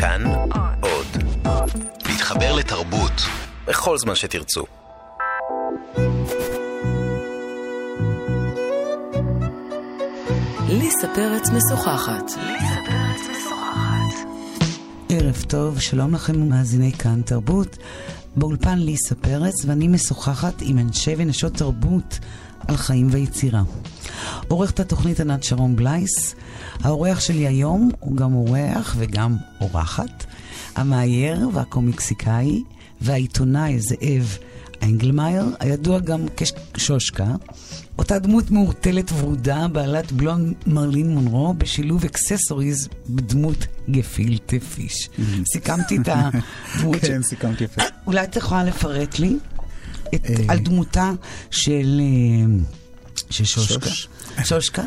כאן עוד. להתחבר לתרבות בכל זמן שתרצו. ליסה פרץ משוחחת. ערב טוב, שלום לכם מאזיני כאן תרבות. באולפן ליסה פרץ, ואני משוחחת עם אנשי ונשות תרבות על חיים ויצירה. עורכת התוכנית ענת שרון בלייס. האורח שלי היום הוא גם אורח וגם אורחת. המאייר והקומיקסיקאי והעיתונאי זאב אנגלמאייר, הידוע גם כשושקה. אותה דמות מעורטלת ורודה, בעלת בלון מרלין מונרו, בשילוב אקססוריז בדמות גפילטה פיש. סיכמתי את הדמות כן, סיכמתי יפה. אולי את יכולה לפרט לי את, אה. על דמותה של, אה, של שושקה? שוש. שושקה?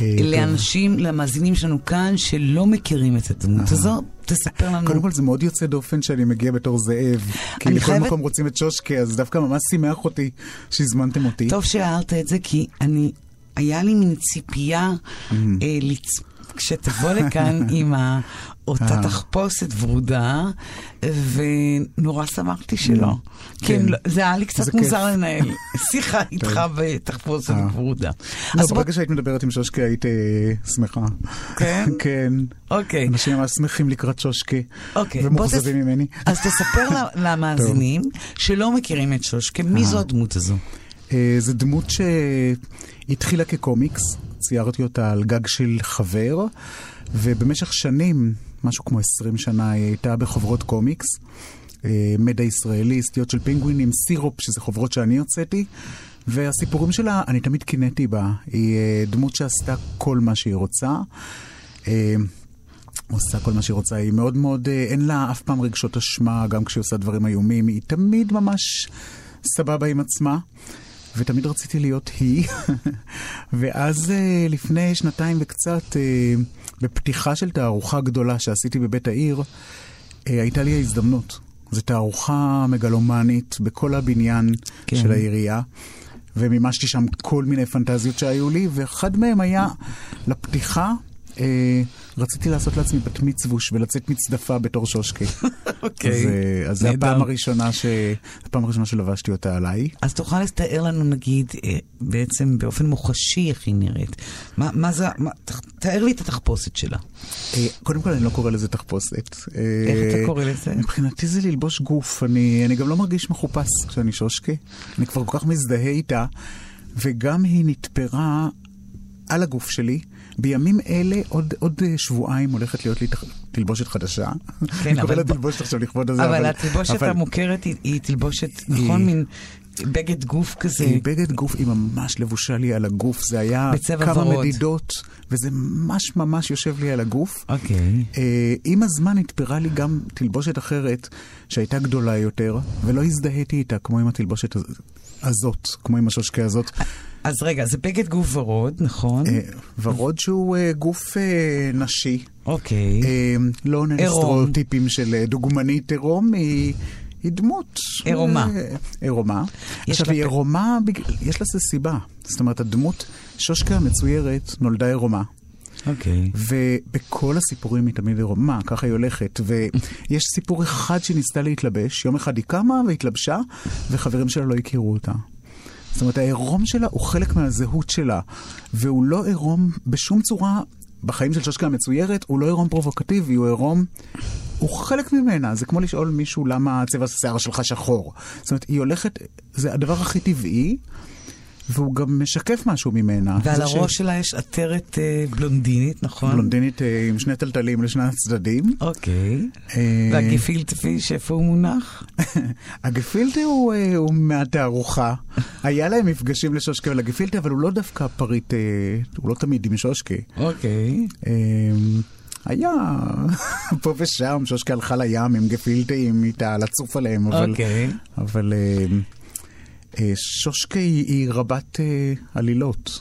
אה, לאנשים, למאזינים שלנו כאן, שלא מכירים את הדמות הזו, תספר לנו. קודם כל זה מאוד יוצא דופן שאני מגיע בתור זאב. כי לכל חייבת- מקום רוצים את שושקה, אז דווקא ממש שימח אותי שהזמנתם אותי. טוב שהערת את זה, כי אני, היה לי מין ציפייה Mm. אה, לצ... כשתבוא לכאן עם ה... אותה אה. תחפושת ורודה, ונורא שמחתי שלא. כן, כן. לא- זה היה לי קצת. מוזר לנהל שיחה איתך בתחפושת אה. ורודה. לא, ברגע שהיית מדברת עם שושקה היית אה, שמחה. כן? כן. אוקיי. אנשים ממש שמחים לקראת שושקה. אוקיי, ומאוכזבים ממני. אז תספר למאזינים שלא מכירים את שושקה, מי זו הדמות הזו? זו דמות שהתחילה כקומיקס, ציירתי אותה על גג של חבר, ובמשך שנים, משהו כמו 20 שנה, היא הייתה בחוברות קומיקס. אה, מדע ישראלי, סטיות של פינגווינים, סירופ, שזה חוברות שאני הוצאתי. והסיפורים שלה, אני תמיד קינאתי בה. היא אה, דמות שעשתה כל מה שהיא רוצה. אה, עושה כל מה שהיא רוצה, היא מאוד מאוד, אין לה אף פעם רגשות אשמה, גם כשהיא עושה דברים איומים, היא תמיד ממש סבבה עם עצמה, ותמיד רציתי להיות היא. ואז לפני שנתיים וקצת, בפתיחה של תערוכה גדולה שעשיתי בבית העיר, אה, הייתה לי ההזדמנות. זו תערוכה מגלומנית בכל הבניין כן. כן. של העירייה. ומימשתי שם כל מיני פנטזיות שהיו לי, ואחד מהם היה לפתיחה, אה, רציתי לעשות לעצמי בת מצווש ולצאת מצדפה בתור שושקי. אוקיי. אז, אה, אז זו. הפעם הראשונה, ש... הפעם הראשונה שלבשתי אותה עליי. אז תוכל לתאר לנו, נגיד, אה, בעצם באופן מוחשי איך היא נראית. מה, מה זה, מה, תאר לי את התחפושת שלה. אה, קודם כל, אני לא קורא לזה תחפושת. איך אתה קורא לזה? מבחינתי זה ללבוש גוף. אני, אני גם לא מרגיש מחופש כשאני שושקי. אני כבר כל כך מזדהה איתה, וגם היא נתפרה על הגוף שלי. בימים אלה, עוד, עוד אה, שבועיים הולכת להיות לי תח- תלבושת חדשה. כן, אני קורא אבל לה ב- תלבושת עכשיו לכבוד הזה. אבל התלבושת אבל- המוכרת היא, היא תלבושת, נכון? מין בגד גוף כזה. היא בגד גוף, היא ממש לבושה לי על הגוף, זה היה כמה ורוד. מדידות, וזה ממש ממש יושב לי על הגוף. אוקיי. אה, עם הזמן התפרה לי גם תלבושת אחרת, שהייתה גדולה יותר, ולא הזדהיתי איתה כמו עם התלבושת הז- הזאת, כמו עם השושקה הזאת. אז רגע, זה בגד גוף ורוד, נכון? אה, ורוד שהוא אה, גוף אה, נשי, אוקיי. אה, לא עונה. לסטריאוטיפים של אה, דוגמנית עירום, היא... היא דמות... עירומה. אה, עירומה. יש עכשיו, היא עירומה, בג- יש לזה סיבה. זאת אומרת, הדמות, שושקה המצוירת, נולדה עירומה. אוקיי. ובכל הסיפורים היא תמיד עירומה, ככה היא הולכת. ויש סיפור אחד שהיא ניסתה להתלבש, יום אחד היא קמה והתלבשה, וחברים שלה לא הכירו אותה. זאת אומרת, העירום שלה הוא חלק מהזהות שלה, והוא לא עירום בשום צורה, בחיים של שושקה המצוירת, הוא לא עירום פרובוקטיבי, הוא עירום... הוא חלק ממנה, זה כמו לשאול מישהו למה צבע השיער שלך שחור. זאת אומרת, היא הולכת, זה הדבר הכי טבעי, והוא גם משקף משהו ממנה. ועל זה ש- הראש שלה יש עטרת אה, בלונדינית, נכון? בלונדינית אה, עם שני טלטלים לשני הצדדים. אוקיי. אה, והגפילטה פיש, איפה הוא מונח? הגפילטה הוא, אה, הוא מהתערוכה. היה להם מפגשים לשושקה ולגפילטה, אבל הוא לא דווקא פריט, אה, הוא לא תמיד עם שושקה. אוקיי. אה, היה פה ושם, שושקה הלכה לים עם גפילטים איתה, לצוף עליהם, אבל, אוקיי. אבל אה, אה, שושקה היא, היא רבת אה, עלילות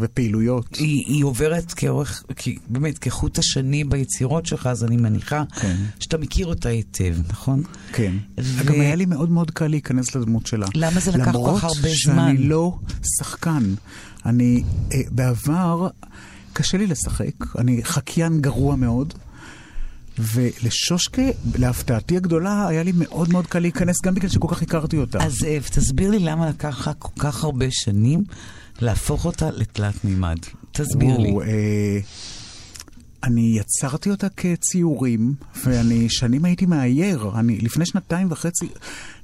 ופעילויות. היא, היא עוברת כאורך, כ, באמת, כחוט השני ביצירות שלך, אז אני מניחה כן. שאתה מכיר אותה היטב, נכון? כן. ו- גם היה לי מאוד מאוד קל להיכנס לדמות שלה. למה זה לקח כל כך הרבה למרות זמן? שאני לא שחקן. אני, אה, בעבר, קשה לי לשחק, אני חקיין גרוע מאוד. ולשושקה, להפתעתי הגדולה, היה לי מאוד מאוד קל להיכנס, גם בגלל שכל כך הכרתי אותה. אז זאב, תסביר לי למה לקח לך כל כך הרבה שנים להפוך אותה לתלת מימד. תסביר לי. אה, אני יצרתי אותה כציורים, ואני שנים הייתי מאייר. אני, לפני שנתיים וחצי,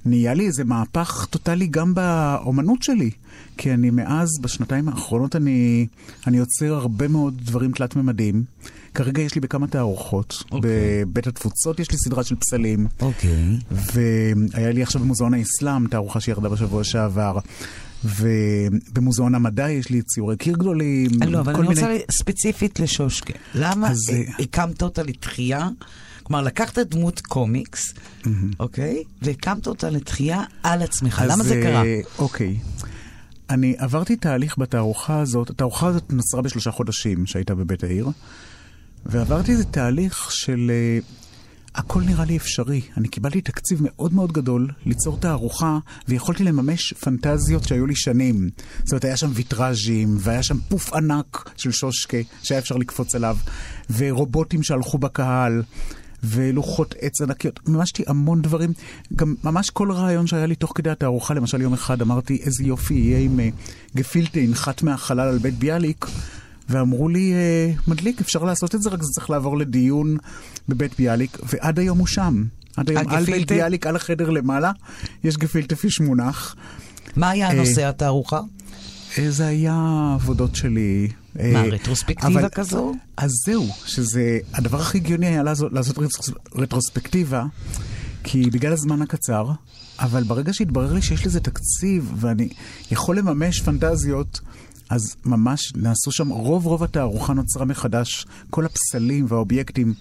נהיה לי איזה מהפך טוטאלי גם באומנות שלי. כי אני מאז, בשנתיים האחרונות, אני, אני יוצר הרבה מאוד דברים תלת-ממדיים. כרגע יש לי בכמה תערוכות. Okay. אוקיי. בבית התפוצות יש לי סדרה של פסלים. אוקיי. והיה לי עכשיו במוזיאון האסלאם, תערוכה שירדה בשבוע שעבר. ובמוזיאון המדע יש לי ציורי קיר גדולים. לא, אבל אני מיני- רוצה ספציפית לשושקה. למה אז, אה, אה, הקמת אותה לתחייה? כלומר, לקחת דמות קומיקס, אוקיי? והקמת אותה לתחייה על עצמך. אז, למה זה אה, קרה? אוקיי. אני עברתי תהליך בתערוכה הזאת, התערוכה הזאת נוצרה בשלושה חודשים שהייתה בבית העיר, ועברתי איזה תהליך של... הכל נראה לי אפשרי. אני קיבלתי תקציב מאוד מאוד גדול ליצור תערוכה, ויכולתי לממש פנטזיות שהיו לי שנים. זאת אומרת, היה שם ויטראז'ים, והיה שם פוף ענק של שושקה, שהיה אפשר לקפוץ עליו, ורובוטים שהלכו בקהל. ולוחות עץ ענקיות, מימשתי המון דברים. גם ממש כל רעיון שהיה לי תוך כדי התערוכה, למשל יום אחד אמרתי, איזה יופי יהיה אם אה, גפילטה ינחת מהחלל על בית ביאליק, ואמרו לי, אה, מדליק, אפשר לעשות את זה, רק זה צריך לעבור לדיון בבית ביאליק, ועד היום הוא שם. עד היום על בית? ביאליק, על החדר למעלה, יש גפילטה פיש מונח. מה היה אה, נושא התערוכה? אה, זה היה עבודות שלי. מה, רטרוספקטיבה אבל- כזו? אז זהו, שזה, הדבר הכי הגיוני היה לעשות, לעשות רטרוס- רטרוספקטיבה, כי בגלל הזמן הקצר, אבל ברגע שהתברר לי שיש לזה תקציב ואני יכול לממש פנטזיות, אז ממש נעשו שם, רוב רוב התערוכה נוצרה מחדש, כל הפסלים והאובייקטים,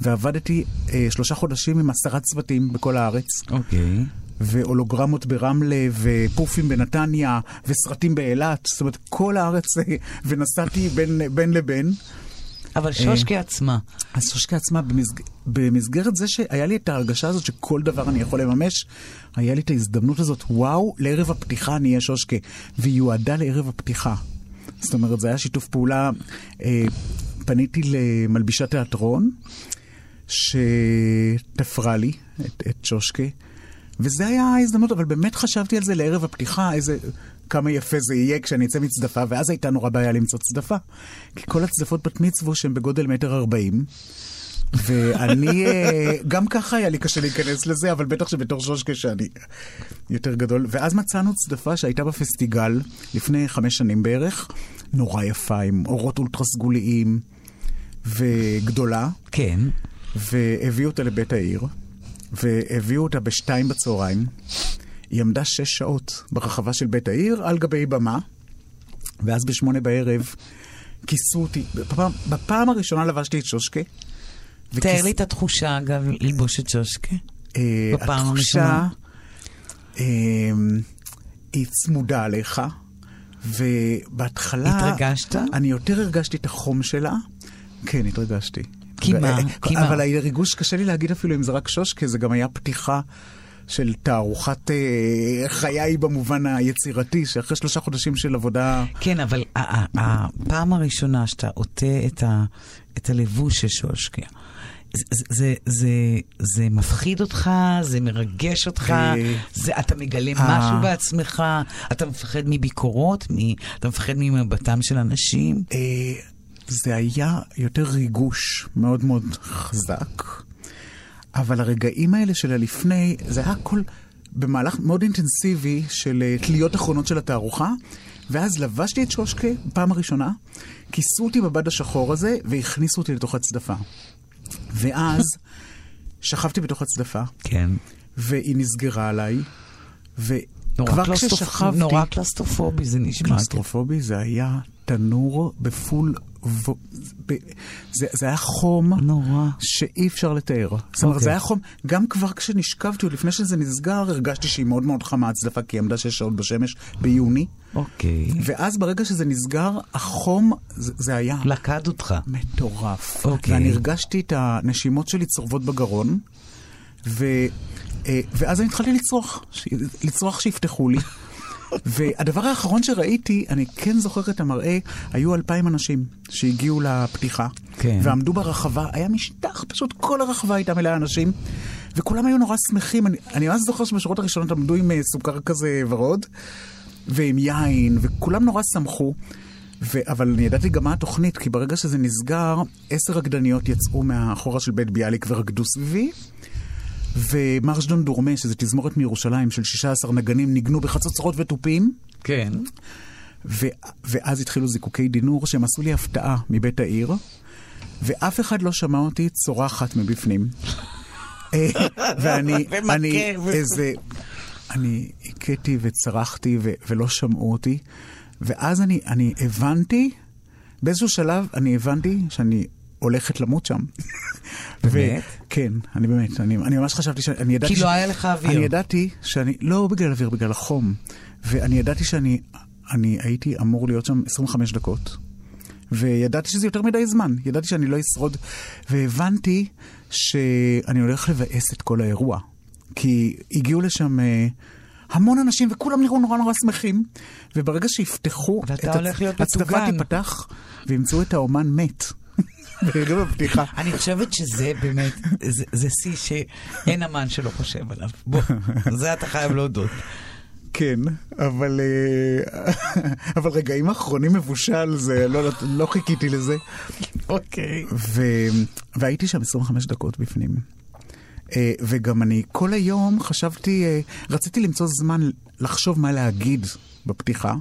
ועבדתי אה, שלושה חודשים עם עשרה צוותים בכל הארץ. אוקיי. והולוגרמות ברמלה, ופופים בנתניה, וסרטים באילת, זאת אומרת, כל הארץ, אה, ונסעתי בין, בין לבין. אבל שושקה עצמה, אז שושקה עצמה, במסג... במסגרת זה שהיה לי את ההרגשה הזאת שכל דבר אני יכול לממש, היה לי את ההזדמנות הזאת, וואו, לערב הפתיחה אני אהיה שושקה, והיא יועדה לערב הפתיחה. זאת אומרת, זה היה שיתוף פעולה, אה, פניתי למלבישת תיאטרון, שתפרה לי את, את שושקה, וזה היה ההזדמנות, אבל באמת חשבתי על זה לערב הפתיחה, איזה... כמה יפה זה יהיה כשאני אצא מצדפה, ואז הייתה נורא בעיה למצוא צדפה. כי כל הצדפות בת מצוו שהן בגודל מטר ארבעים, ואני, אה, גם ככה היה לי קשה להיכנס לזה, אבל בטח שבתור שושקה שאני יותר גדול. ואז מצאנו צדפה שהייתה בפסטיגל לפני חמש שנים בערך, נורא יפה, עם אורות אולטרה סגוליים, וגדולה, כן. והביאו אותה לבית העיר, והביאו אותה בשתיים בצהריים. היא עמדה שש שעות ברחבה של בית העיר על גבי במה, ואז בשמונה בערב כיסו אותי. בפעם, בפעם הראשונה לבשתי את שושקה. תאר וכיס- לי את התחושה, אגב, ללבוש את שושקה. אה, בפעם התחושה, הראשונה. אה, היא צמודה עליך, ובהתחלה... התרגשת? אני יותר הרגשתי את החום שלה. כן, התרגשתי. כי מה? אה, כי מה? אבל הריגוש, קשה לי להגיד אפילו אם זה רק שושקה, זה גם היה פתיחה. של תערוכת אה, חיי במובן היצירתי, שאחרי שלושה חודשים של עבודה... כן, אבל הפעם הראשונה שאתה עוטה את, ה, את הלבוש של שושקה, זה, זה, זה, זה מפחיד אותך, זה מרגש אותך, אה, זה, אתה מגלה אה. משהו בעצמך, אתה מפחד מביקורות, מ, אתה מפחד ממבטם של אנשים. אה, זה היה יותר ריגוש מאוד מאוד חזק, אבל הרגעים האלה של הלפני, זה היה הכל במהלך מאוד אינטנסיבי של תליות אחרונות של התערוכה, ואז לבשתי את שושקה פעם הראשונה, כיסו אותי בבד השחור הזה והכניסו אותי לתוך הצדפה. ואז שכבתי בתוך הצדפה, כן. והיא נסגרה עליי, וכבר. כששכבתי... נורא קלסטרופובי זה נשמע. קלסטרופובי זה היה תנור ב full... ו... ב... זה, זה היה חום נורא. שאי אפשר לתאר. זאת אומרת, אוקיי. זה היה חום, גם כבר כשנשכבתי, עוד לפני שזה נסגר, הרגשתי שהיא מאוד מאוד חמה הצדפה, כי היא עמדה שש שעות בשמש ביוני. אוקיי. ואז ברגע שזה נסגר, החום, זה, זה היה לקד אותך. מטורף. אוקיי. ואני הרגשתי את הנשימות שלי צורבות בגרון, ו... אה, ואז אני התחלתי לצרוח, לצרוח שיפתחו לי. והדבר האחרון שראיתי, אני כן זוכר את המראה, היו אלפיים אנשים שהגיעו לפתיחה, כן. ועמדו ברחבה, היה משטח, פשוט כל הרחבה הייתה מלאה אנשים, וכולם היו נורא שמחים. אני, אני ממש זוכר שבשורות הראשונות עמדו עם אה, סוכר כזה ורוד, ועם יין, וכולם נורא שמחו. ו- אבל אני ידעתי גם מה התוכנית, כי ברגע שזה נסגר, עשר רקדניות יצאו מהחורה של בית ביאליק ורקדו סביבי. ומרש דון דורמה, שזה תזמורת מירושלים של 16 נגנים, ניגנו בחצוצרות ותופים. כן. ו- ואז התחילו זיקוקי דינור שהם עשו לי הפתעה מבית העיר, ואף אחד לא שמע אותי צורחת מבפנים. אה, ואני, אני איזה, אני הכיתי וצרחתי ו- ולא שמעו אותי, ואז אני, אני הבנתי, באיזשהו שלב אני הבנתי שאני הולכת למות שם. באמת? כן, אני באמת, אני, אני ממש חשבתי שאני ידעתי... כי לא היה לך אוויר. אני ידעתי שאני, לא בגלל אוויר, בגלל החום. ואני ידעתי שאני אני הייתי אמור להיות שם 25 דקות. וידעתי שזה יותר מדי זמן, ידעתי שאני לא אשרוד, והבנתי שאני הולך לבאס את כל האירוע. כי הגיעו לשם אה, המון אנשים וכולם נראו נורא נורא שמחים, וברגע שיפתחו ואתה את הולך להיות הצדפה מטוגן. תיפתח, וימצאו את האומן מת. בערב הפתיחה. אני חושבת שזה באמת, זה- שיא שאין אמן שלא חושב עליו. בוא, זה אתה חייב להודות. כן, אבל, אה, אבל רגעים אחרונים מבושל, זה, לא, לא, חיכיתי לזה. אוקיי. ו, והייתי שם 25 דקות בפנים. אה, וגם אני כל היום חשבתי, אה, רציתי למצוא זמן לחשוב מה להגיד בפתיחה.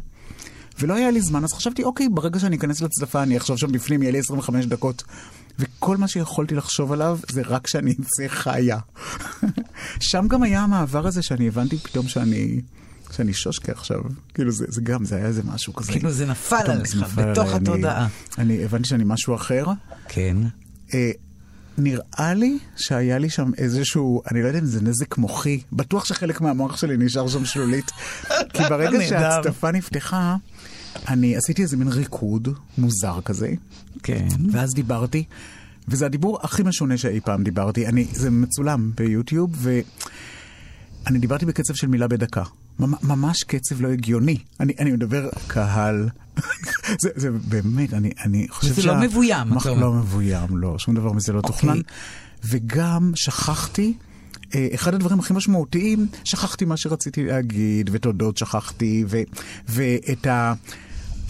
ולא היה לי זמן, אז חשבתי, אוקיי, ברגע שאני אכנס לצדפה, אני אחשוב שם בפנים, יהיה לי 25 דקות. וכל מה שיכולתי לחשוב עליו זה רק שאני אצא חיה. שם גם היה המעבר הזה שאני הבנתי פתאום שאני, שאני שושקה עכשיו. כאילו, זה, זה גם, זה היה איזה משהו כזה. כאילו זה נפל עליך, בתוך עליי, אני- התודעה. אני הבנתי שאני משהו אחר. כן. אה, נראה לי שהיה לי שם איזשהו, אני לא יודע אם זה נזק מוחי, בטוח שחלק מהמוח שלי נשאר שם שלולית. כי ברגע נהדר. שהצטפה נפתחה, אני עשיתי איזה מין ריקוד מוזר כזה, כן. ואז דיברתי, וזה הדיבור הכי משונה שאי פעם דיברתי. אני, זה מצולם ביוטיוב, ואני דיברתי בקצב של מילה בדקה. ממ- ממש קצב לא הגיוני. אני, אני מדבר קהל. זה, זה באמת, אני, אני חושב וזה לא מבוים, מח-. לא מבוים, לא, שום דבר מזה לא אוקיי. תוכנן. וגם שכחתי, אחד הדברים הכי משמעותיים, שכחתי מה שרציתי להגיד, ותודות שכחתי, ו, ואת ה...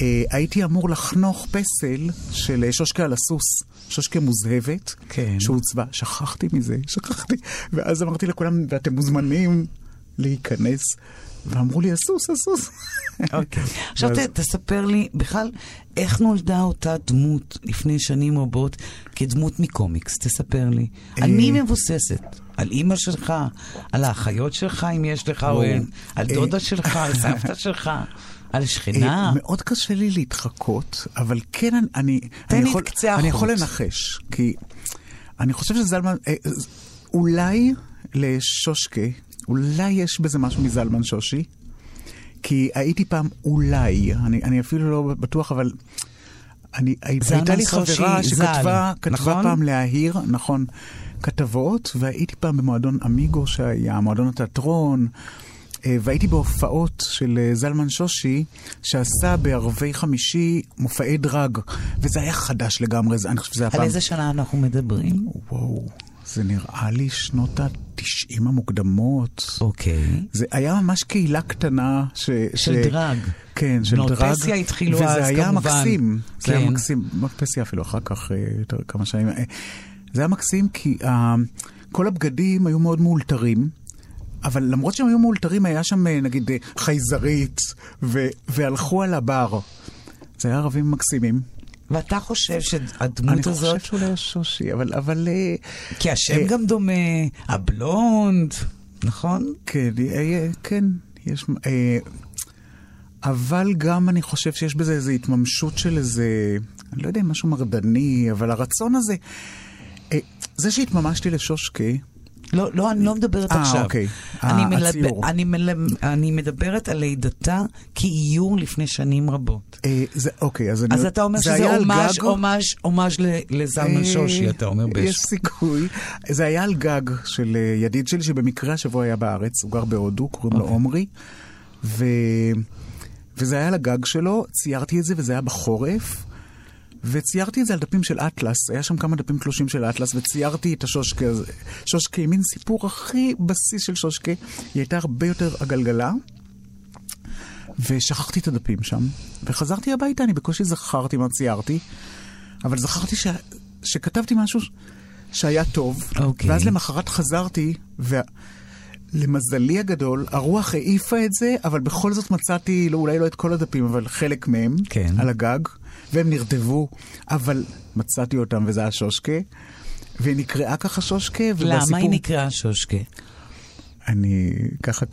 אה, הייתי אמור לחנוך פסל של אה, שושקה על הסוס, שושקה מוזהבת, כן. שהוצבה. שכחתי מזה, שכחתי. ואז אמרתי לכולם, ואתם מוזמנים להיכנס. ואמרו לי, הסוס, הסוס. אוקיי. עכשיו ואז- ת- תספר לי, בכלל, איך נולדה אותה דמות לפני שנים רבות כדמות מקומיקס? תספר לי. על מי היא אה, מבוססת? על אימא שלך? על האחיות שלך, אם יש לך, או. אין? על אה, דודה שלך? על סבתא שלך? על אה, שכנה? מאוד קשה לי להתחקות, אבל כן אני- אני... תן אני לי יכול- את קצה אני. יכול לנחש, כי אני חושב שזלמן... אולי לשושקה, אולי יש בזה משהו מזלמן שושי, כי הייתי פעם אולי, אני, אני אפילו לא בטוח, אבל... אני, הייתה לי חברה ז"ל, שכתבה כתבה נכון? פעם להעיר, נכון, כתבות, והייתי פעם במועדון אמיגו שהיה, מועדון התיאטרון, אה, והייתי בהופעות של אה, זלמן שושי, שעשה בערבי חמישי מופעי דרג, וזה היה חדש לגמרי, אני חושב שזה היה על פעם... איזה שנה אנחנו מדברים? וואו, זה נראה לי שנות ה-90 המוקדמות. אוקיי. זה היה ממש קהילה קטנה ש... של דרג. כן, של דרג. פסיה התחילו וזה אז, היה כמובן. מקסים. זה היה כן. מקסים. בנות פסיה אפילו אחר כך, אה, יותר כמה שנים. אה, זה היה מקסים כי אה, כל הבגדים היו מאוד מאולתרים. אבל למרות שהם היו מאולתרים, היה שם נגיד חייזרית, ו- והלכו על הבר. זה היה ערבים מקסימים. ואתה חושב אני שהדמות חושב הזאת, שאולי שושי, אבל... אבל אה, כי השם אה, גם דומה, הבלונד, נכון? כן, אה, כן, יש... אבל גם אני חושב שיש בזה איזו התממשות של איזה, אני לא יודע משהו מרדני, אבל הרצון הזה, זה שהתממשתי לשושקה, לא, לא, אני לא מדברת אה, עכשיו. אוקיי. אני, אה, מלב... אני, מלב... אני מדברת על לידתה כאיור לפני שנים רבות. אה, זה, אוקיי, אז אני... אז אתה אומר זה שזה על הומאז' גג- הומאז' הומאז' ל- לזלמן אה, שושי, אתה אומר יש באש. סיכוי. זה היה על גג של אה, ידיד שלי שבמקרה השבוע היה בארץ, הוא גר בהודו, קוראים לו אוקיי. עומרי. ו... וזה היה לגג שלו, ציירתי את זה וזה היה בחורף. וציירתי את זה על דפים של אטלס, היה שם כמה דפים תלושים של אטלס, וציירתי את השושקה הזה. שושקה, מין סיפור הכי בסיס של שושקה, היא הייתה הרבה יותר עגלגלה, ושכחתי את הדפים שם, וחזרתי הביתה, אני בקושי זכרתי מה ציירתי, אבל זכרתי ש... שכתבתי משהו שהיה טוב, okay. אוקיי. ואז למחרת חזרתי, ולמזלי הגדול, הרוח העיפה את זה, אבל בכל זאת מצאתי, לא, אולי לא את כל הדפים, אבל חלק מהם, כן. על הגג, והם נרטבו, אבל מצאתי אותם, וזה היה שושקה. והיא נקראה ככה שושקה, למה ובסיפור... היא נקראה שושקה? אני ככה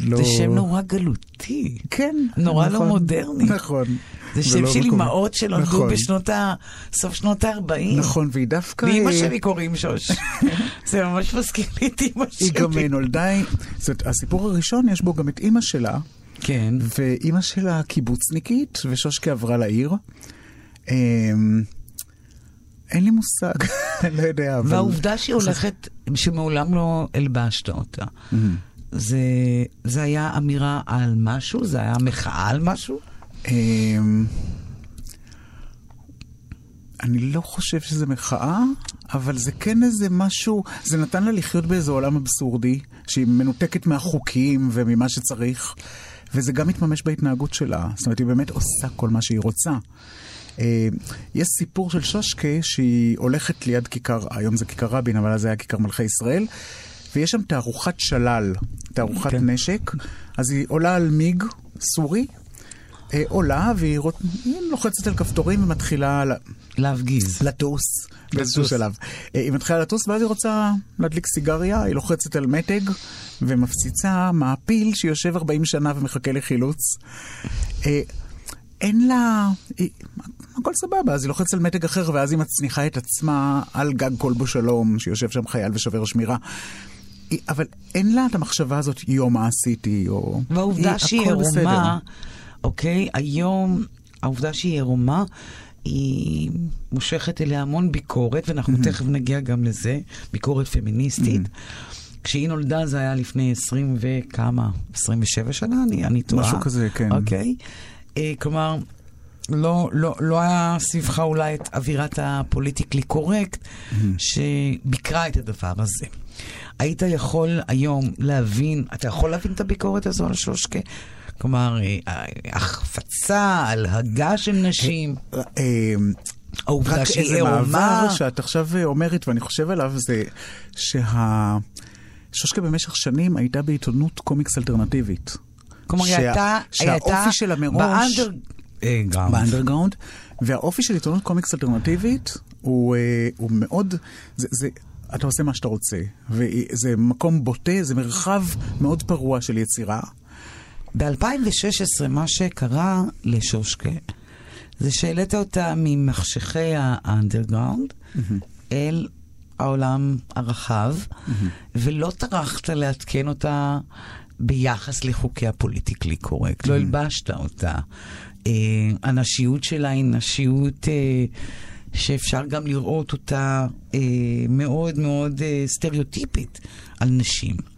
לא... זה שם נורא גלותי. כן. נורא לא נכון, מודרני. נכון. זה שם ולא של מקומי. אמהות שנולדו נכון, בשנות ה... סוף שנות ה-40. נכון, והיא דווקא... לאמא אה, שלי קוראים שוש. זה ממש מזכיר לי את אמא שלי. היא גם אה, נולדה, זאת אומרת, הסיפור הראשון יש בו גם את אימא שלה, כן. ואימא שלה קיבוצניקית, ושושקה עברה לעיר. אמ, אין לי מושג, אני לא יודע, אבל... והעובדה שהיא הולכת, שמעולם לא הלבשת אותה, זה, זה היה אמירה על משהו? זה היה מחאה על משהו? אמ, אני לא חושב שזה מחאה, אבל זה כן איזה משהו, זה נתן לה לחיות באיזה עולם אבסורדי, שהיא מנותקת מהחוקים וממה שצריך, וזה גם מתממש בהתנהגות שלה. זאת אומרת, היא באמת עושה כל מה שהיא רוצה. אה, יש סיפור של שושקה שהיא הולכת ליד כיכר, היום זה כיכר רבין, אבל אז זה היה כיכר מלכי ישראל, ויש שם תערוכת שלל, תערוכת כן. נשק, אז היא עולה על מיג סורי, עולה והיא לוחצת על כפתורים ומתחילה ל- להפגיז. לטוס באיזשהו לטוס. שלב. אה, היא מתחילה לטוס ואז היא רוצה להדליק סיגריה, היא לוחצת על מתג ומפציצה מעפיל שיושב 40 שנה ומחכה לחילוץ. אה, אין לה... היא... הכל סבבה, אז היא לוחצת על מתג אחר ואז היא מצניחה את עצמה על גג כלבו שלום, שיושב שם חייל ושובר שמירה. היא- אבל אין לה את המחשבה הזאת, יו, מה עשיתי, או... והעובדה היא- שהיא בסדר. אוקיי, היום, העובדה שהיא עירומה, היא מושכת אליה המון ביקורת, ואנחנו תכף נגיע גם לזה, ביקורת פמיניסטית. כשהיא נולדה זה היה לפני 20 וכמה, 27 שנה, אני, אני טועה. משהו כזה, כן. אוקיי? אה, כלומר, לא, לא, לא היה סביבך אולי את אווירת הפוליטיקלי קורקט שביקרה את הדבר הזה. היית יכול היום להבין, אתה יכול להבין את הביקורת הזו על שושקה? כלומר, אה, החפצה, הלהגה של נשים, אה, העובדה רק שהיא איזה עירומה. מעבר שאת עכשיו אומרת, ואני חושב עליו, זה שה... שושקה במשך שנים הייתה בעיתונות קומיקס אלטרנטיבית. כלומר, היא שה- הייתה, היא הייתה שהאופי שלה מראש... באנדר... אה, גם. באנדרגראונד, והאופי של עיתונות קומיקס אלטרנטיבית הוא, אה, הוא מאוד, זה, זה, אתה עושה מה שאתה רוצה, וזה מקום בוטה, זה מרחב מאוד פרוע של יצירה. ב-2016 מה שקרה לשושקה זה שהעלית אותה ממחשכי האנדרגראונד אל העולם הרחב, ולא טרחת לעדכן אותה ביחס לחוקי הפוליטיקלי קורקט. לא הלבשת אותה. אה, הנשיות שלה היא נשיות אה, שאפשר גם לראות אותה אה, מאוד מאוד אה, סטריאוטיפית על נשים.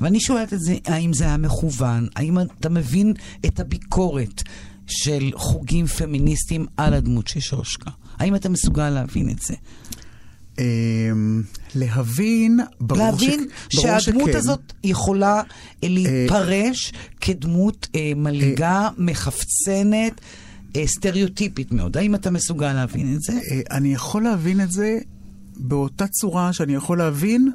ואני שואלת את זה, האם זה היה מכוון? האם אתה מבין את הביקורת של חוגים פמיניסטיים על הדמות של שושקה? האם אתה מסוגל להבין את זה? אה, להבין, ברור להבין ש... ברור שהדמות שכן. הזאת יכולה אה, להתפרש כדמות אה, מלגה, מחפצנת, אה, סטריאוטיפית מאוד. האם אתה מסוגל להבין את זה? אה, אני יכול להבין את זה באותה צורה שאני יכול להבין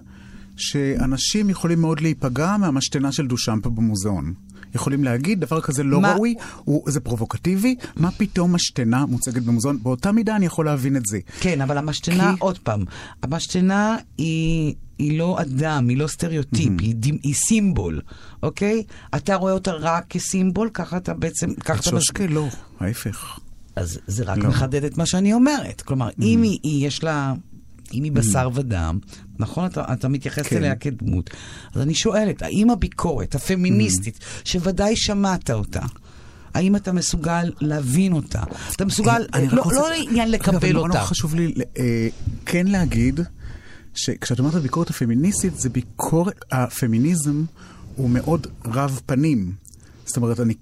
שאנשים יכולים מאוד להיפגע מהמשתנה של דושמפה במוזיאון. יכולים להגיד, דבר כזה לא מה- ראוי, הוא, זה פרובוקטיבי, מה פתאום משתנה מוצגת במוזיאון? באותה מידה אני יכול להבין את זה. כן, אבל המשתנה, כי- עוד פעם, המשתנה היא, היא לא אדם, היא לא סטריאוטיפ, היא, דימ- היא סימבול, אוקיי? אתה רואה אותה רק כסימבול, ככה אתה בעצם... ככה את אתה שושקה לא, ההפך. אז זה רק לא. מחדד את מה שאני אומרת. כלומר, אם היא, היא יש לה... אם היא בשר ודם, נכון? אתה, אתה מתייחס כן. אליה כדמות. אז אני שואלת, האם הביקורת הפמיניסטית, שוודאי שמעת אותה, האם אתה מסוגל להבין אותה? אתה מסוגל, אני רק לא, רוצה- לא לעניין רגע, לקבל אותה. נורא חשוב לי אה, כן להגיד, שכשאת אומרת הביקורת הפמיניסטית, זה ביקורת, הפמיניזם הוא מאוד רב פנים. זאת אומרת, אני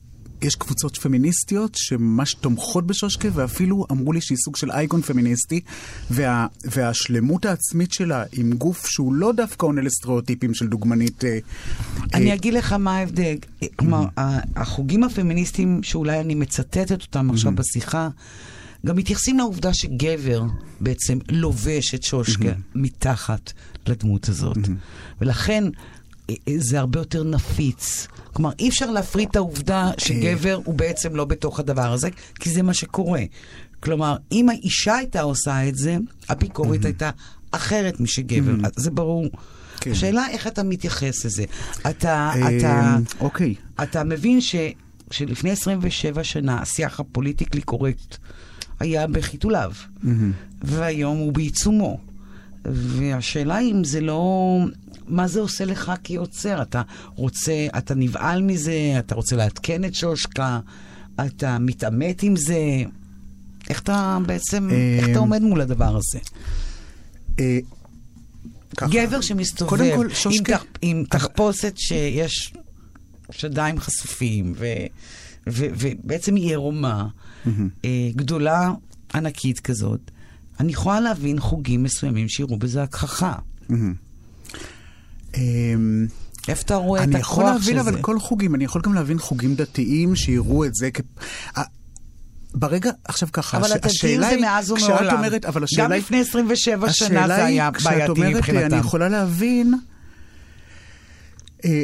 יש קבוצות פמיניסטיות שממש תומכות בשושקה, ואפילו אמרו לי שהיא סוג של אייקון פמיניסטי, וה, והשלמות העצמית שלה עם גוף שהוא לא דווקא עונה לסטריאוטיפים של דוגמנית... אה, אני אה... אגיד לך מה ההבדל. כלומר, mm-hmm. החוגים הפמיניסטיים, שאולי אני מצטטת אותם עכשיו mm-hmm. בשיחה, גם מתייחסים לעובדה שגבר בעצם לובש את שושקה mm-hmm. מתחת לדמות הזאת. Mm-hmm. ולכן זה הרבה יותר נפיץ. כלומר, אי אפשר להפריד את העובדה שגבר הוא בעצם לא בתוך הדבר הזה, כי זה מה שקורה. כלומר, אם האישה הייתה עושה את זה, הביקורת הייתה אחרת משגבר. זה ברור. כן. השאלה איך אתה מתייחס לזה. אתה, אה, אתה, אוקיי. אתה מבין ש, שלפני 27 שנה השיח הפוליטיקלי קורקט היה בחיתוליו, והיום הוא בעיצומו. והשאלה אם זה לא מה זה עושה לך כיוצר? אתה רוצה, אתה נבהל מזה, אתה רוצה לעדכן את שושקה, אתה מתעמת עם זה. איך אתה בעצם, איך אתה עומד מול הדבר הזה? אה, גבר שמסתובב עם תחפושת שיש שדיים חשופים, ובעצם היא עירומה אה, גדולה, ענקית כזאת, אני יכולה להבין חוגים מסוימים שיראו בזה הכחכה. אמ, איפה אתה רואה את הכוח של זה? אני יכול להבין אבל כל חוגים, אני יכול גם להבין חוגים דתיים שיראו את זה כ... ברגע, עכשיו ככה, אבל הדתיים זה מאז ומעולם. אומרת, אבל השאלה גם לפני 27 שנה זה היה בעייתי מבחינתם. אני יכולה להבין, אה,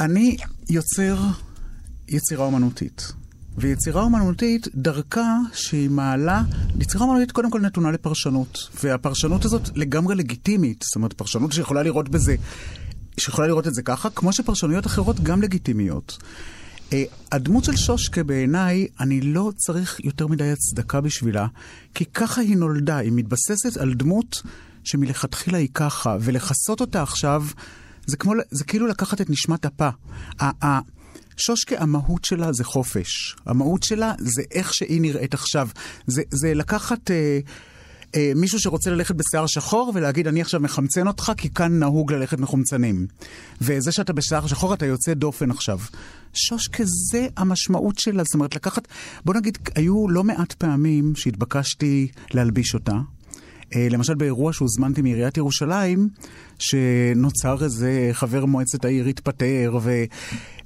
אני יוצר יצירה אומנותית. ויצירה אומנותית, דרכה שהיא מעלה, יצירה אומנותית קודם כל נתונה לפרשנות, והפרשנות הזאת לגמרי לגיטימית, זאת אומרת, פרשנות שיכולה לראות בזה, שיכולה לראות את זה ככה, כמו שפרשנויות אחרות גם לגיטימיות. Uh, הדמות של שושקה בעיניי, אני לא צריך יותר מדי הצדקה בשבילה, כי ככה היא נולדה, היא מתבססת על דמות שמלכתחילה היא ככה, ולכסות אותה עכשיו, זה, כמו, זה כאילו לקחת את נשמת אפה. שושקה, המהות שלה זה חופש. המהות שלה זה איך שהיא נראית עכשיו. זה, זה לקחת... אה, אה, מישהו שרוצה ללכת בשיער שחור ולהגיד, אני עכשיו מחמצן אותך, כי כאן נהוג ללכת מחומצנים. וזה שאתה בשיער שחור, אתה יוצא דופן עכשיו. שושקה זה המשמעות שלה, זאת אומרת, לקחת... בוא נגיד, היו לא מעט פעמים שהתבקשתי להלביש אותה. אה, למשל באירוע שהוזמנתי מעיריית ירושלים, שנוצר איזה חבר מועצת העיר התפטר, ו...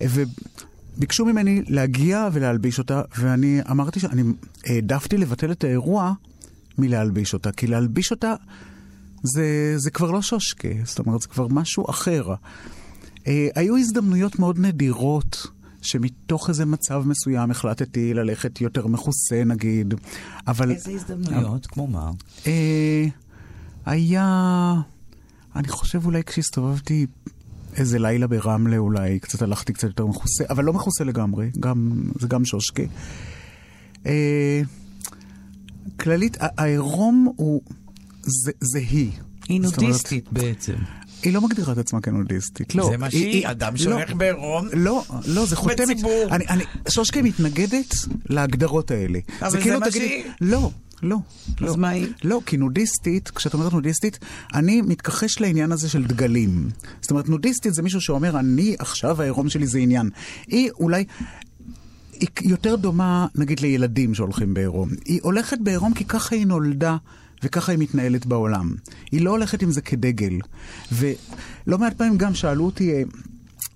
וביקשו ממני להגיע ולהלביש אותה, ואני אמרתי שאני העדפתי לבטל את האירוע מלהלביש אותה, כי להלביש אותה זה, זה כבר לא שושקה, זאת אומרת, זה כבר משהו אחר. אה, היו הזדמנויות מאוד נדירות. שמתוך איזה מצב מסוים החלטתי ללכת יותר מכוסה, נגיד, אבל... איזה הזדמנויות? כמו מה? אה, היה... אני חושב אולי כשהסתובבתי איזה לילה ברמלה אולי, קצת הלכתי קצת יותר מכוסה, אבל לא מכוסה לגמרי, גם, זה גם שושקה. אה, כללית, העירום הוא... זה, זה היא. היא נודיסטית בעצם. היא לא מגדירה את עצמה כנודיסטית, לא. זה מה שהיא, אדם שהולך לא, בעירום. לא, לא, זה חותמת. בציבור. אני, אני, שושקה מתנגדת להגדרות האלה. אבל זה, זה כאילו מה שהיא. לא. לא. אז לא, מה היא? לא, כי נודיסטית, כשאת אומרת נודיסטית, אני מתכחש לעניין הזה של דגלים. זאת אומרת, נודיסטית זה מישהו שאומר, אני עכשיו העירום שלי זה עניין. היא אולי... היא יותר דומה, נגיד, לילדים שהולכים בעירום. היא הולכת בעירום כי ככה היא נולדה וככה היא מתנהלת בעולם. היא לא הולכת עם זה כדגל. ולא מעט פעמים גם שאלו אותי, אה,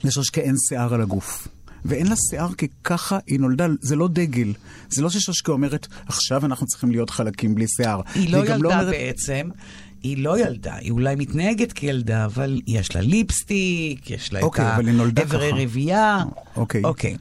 לשושקה אין שיער על הגוף. ואין לה שיער כי ככה היא נולדה, זה לא דגל. זה לא ששושקה אומרת, עכשיו אנחנו צריכים להיות חלקים בלי שיער. היא לא ילדה לא אומרת... בעצם. היא לא ילדה, היא אולי מתנהגת כילדה, אבל יש לה ליפסטיק, יש לה אוקיי, את האיברי רבייה. אוקיי. אוקיי.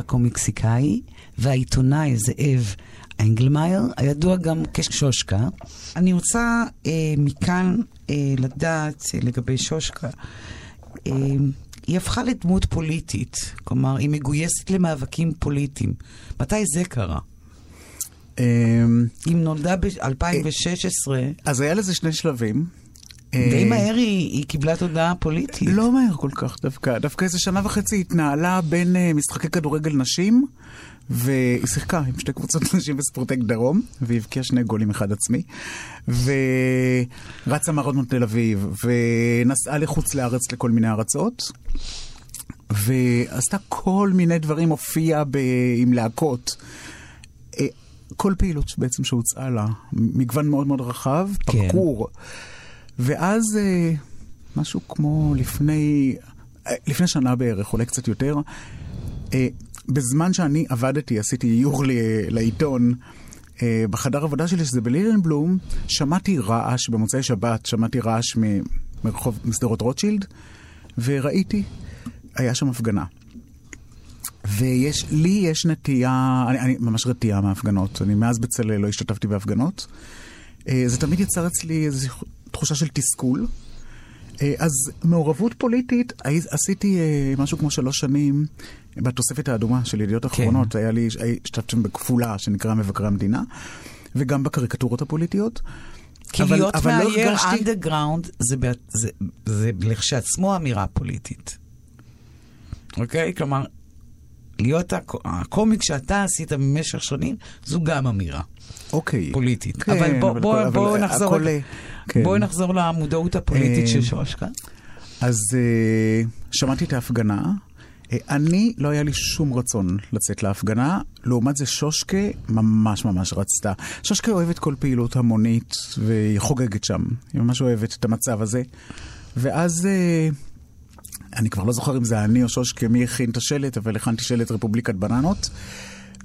המאייר והקומיקסיקאי והעיתונאי זאב אנגלמאייר, הידוע גם כשושקה. אני רוצה אה, מכאן אה, לדעת אה, לגבי שושקה. אה, היא הפכה לדמות פוליטית, כלומר, היא מגויסת למאבקים פוליטיים. מתי זה קרה? אמ, היא נולדה ב-2016, אז היה לזה שני שלבים. די אה, מהר היא, היא קיבלה תודעה פוליטית. לא מהר כל כך דווקא, דווקא איזה שנה וחצי היא התנהלה בין uh, משחקי כדורגל נשים, והיא שיחקה עם שתי קבוצות נשים בספורטק דרום, והבקיעה שני גולים אחד עצמי, ורצה מרתון תל אביב, ונסעה לחוץ לארץ לכל מיני ארצות, ועשתה כל מיני דברים, הופיעה ב... עם להקות. אה, כל פעילות בעצם שהוצעה לה, מגוון מאוד מאוד רחב, כן. ואז אה, משהו כמו לפני, אה, לפני שנה בערך, אולי קצת יותר, אה, בזמן שאני עבדתי, עשיתי איור לעיתון, בחדר עבודה שלי, שזה בלילנבלום, שמעתי רעש, במוצאי שבת שמעתי רעש מרחוב, משדרות רוטשילד, וראיתי, היה שם הפגנה. ויש, לי יש נטייה, אני, אני ממש רתיעה מהפגנות, אני מאז בצלאל לא השתתפתי בהפגנות. זה תמיד יצר אצלי איזו תחושה של תסכול. אה, אז מעורבות פוליטית, עשיתי אה, משהו כמו שלוש שנים בתוספת האדומה של ידיעות אחרונות. היה לי, השתתפתי בכפולה שנקרא מבקרי המדינה, וגם בקריקטורות הפוליטיות. כי אבל- להיות אבל לא מאייר הרגשתי- אנדרגראונד זה, ב- זה, זה לכשעצמו אמירה פוליטית. אוקיי? כלומר, להיות הקו- הקומיק שאתה עשית במשך שנים, זו גם אמירה אוקיי. פוליטית. כן, אבל בוא, אבל בוא, בוא, אבל נחזור, הכל, כן. בוא נחזור למודעות הפוליטית אה, של שושקה. אז uh, שמעתי את ההפגנה. Uh, אני, לא היה לי שום רצון לצאת להפגנה, לעומת זה שושקה ממש ממש רצתה. שושקה אוהבת כל פעילות המונית, והיא חוגגת שם. היא ממש אוהבת את המצב הזה. ואז, אני כבר לא זוכר אם זה אני או שושקה, מי הכין את השלט, אבל הכנתי שלט רפובליקת בננות.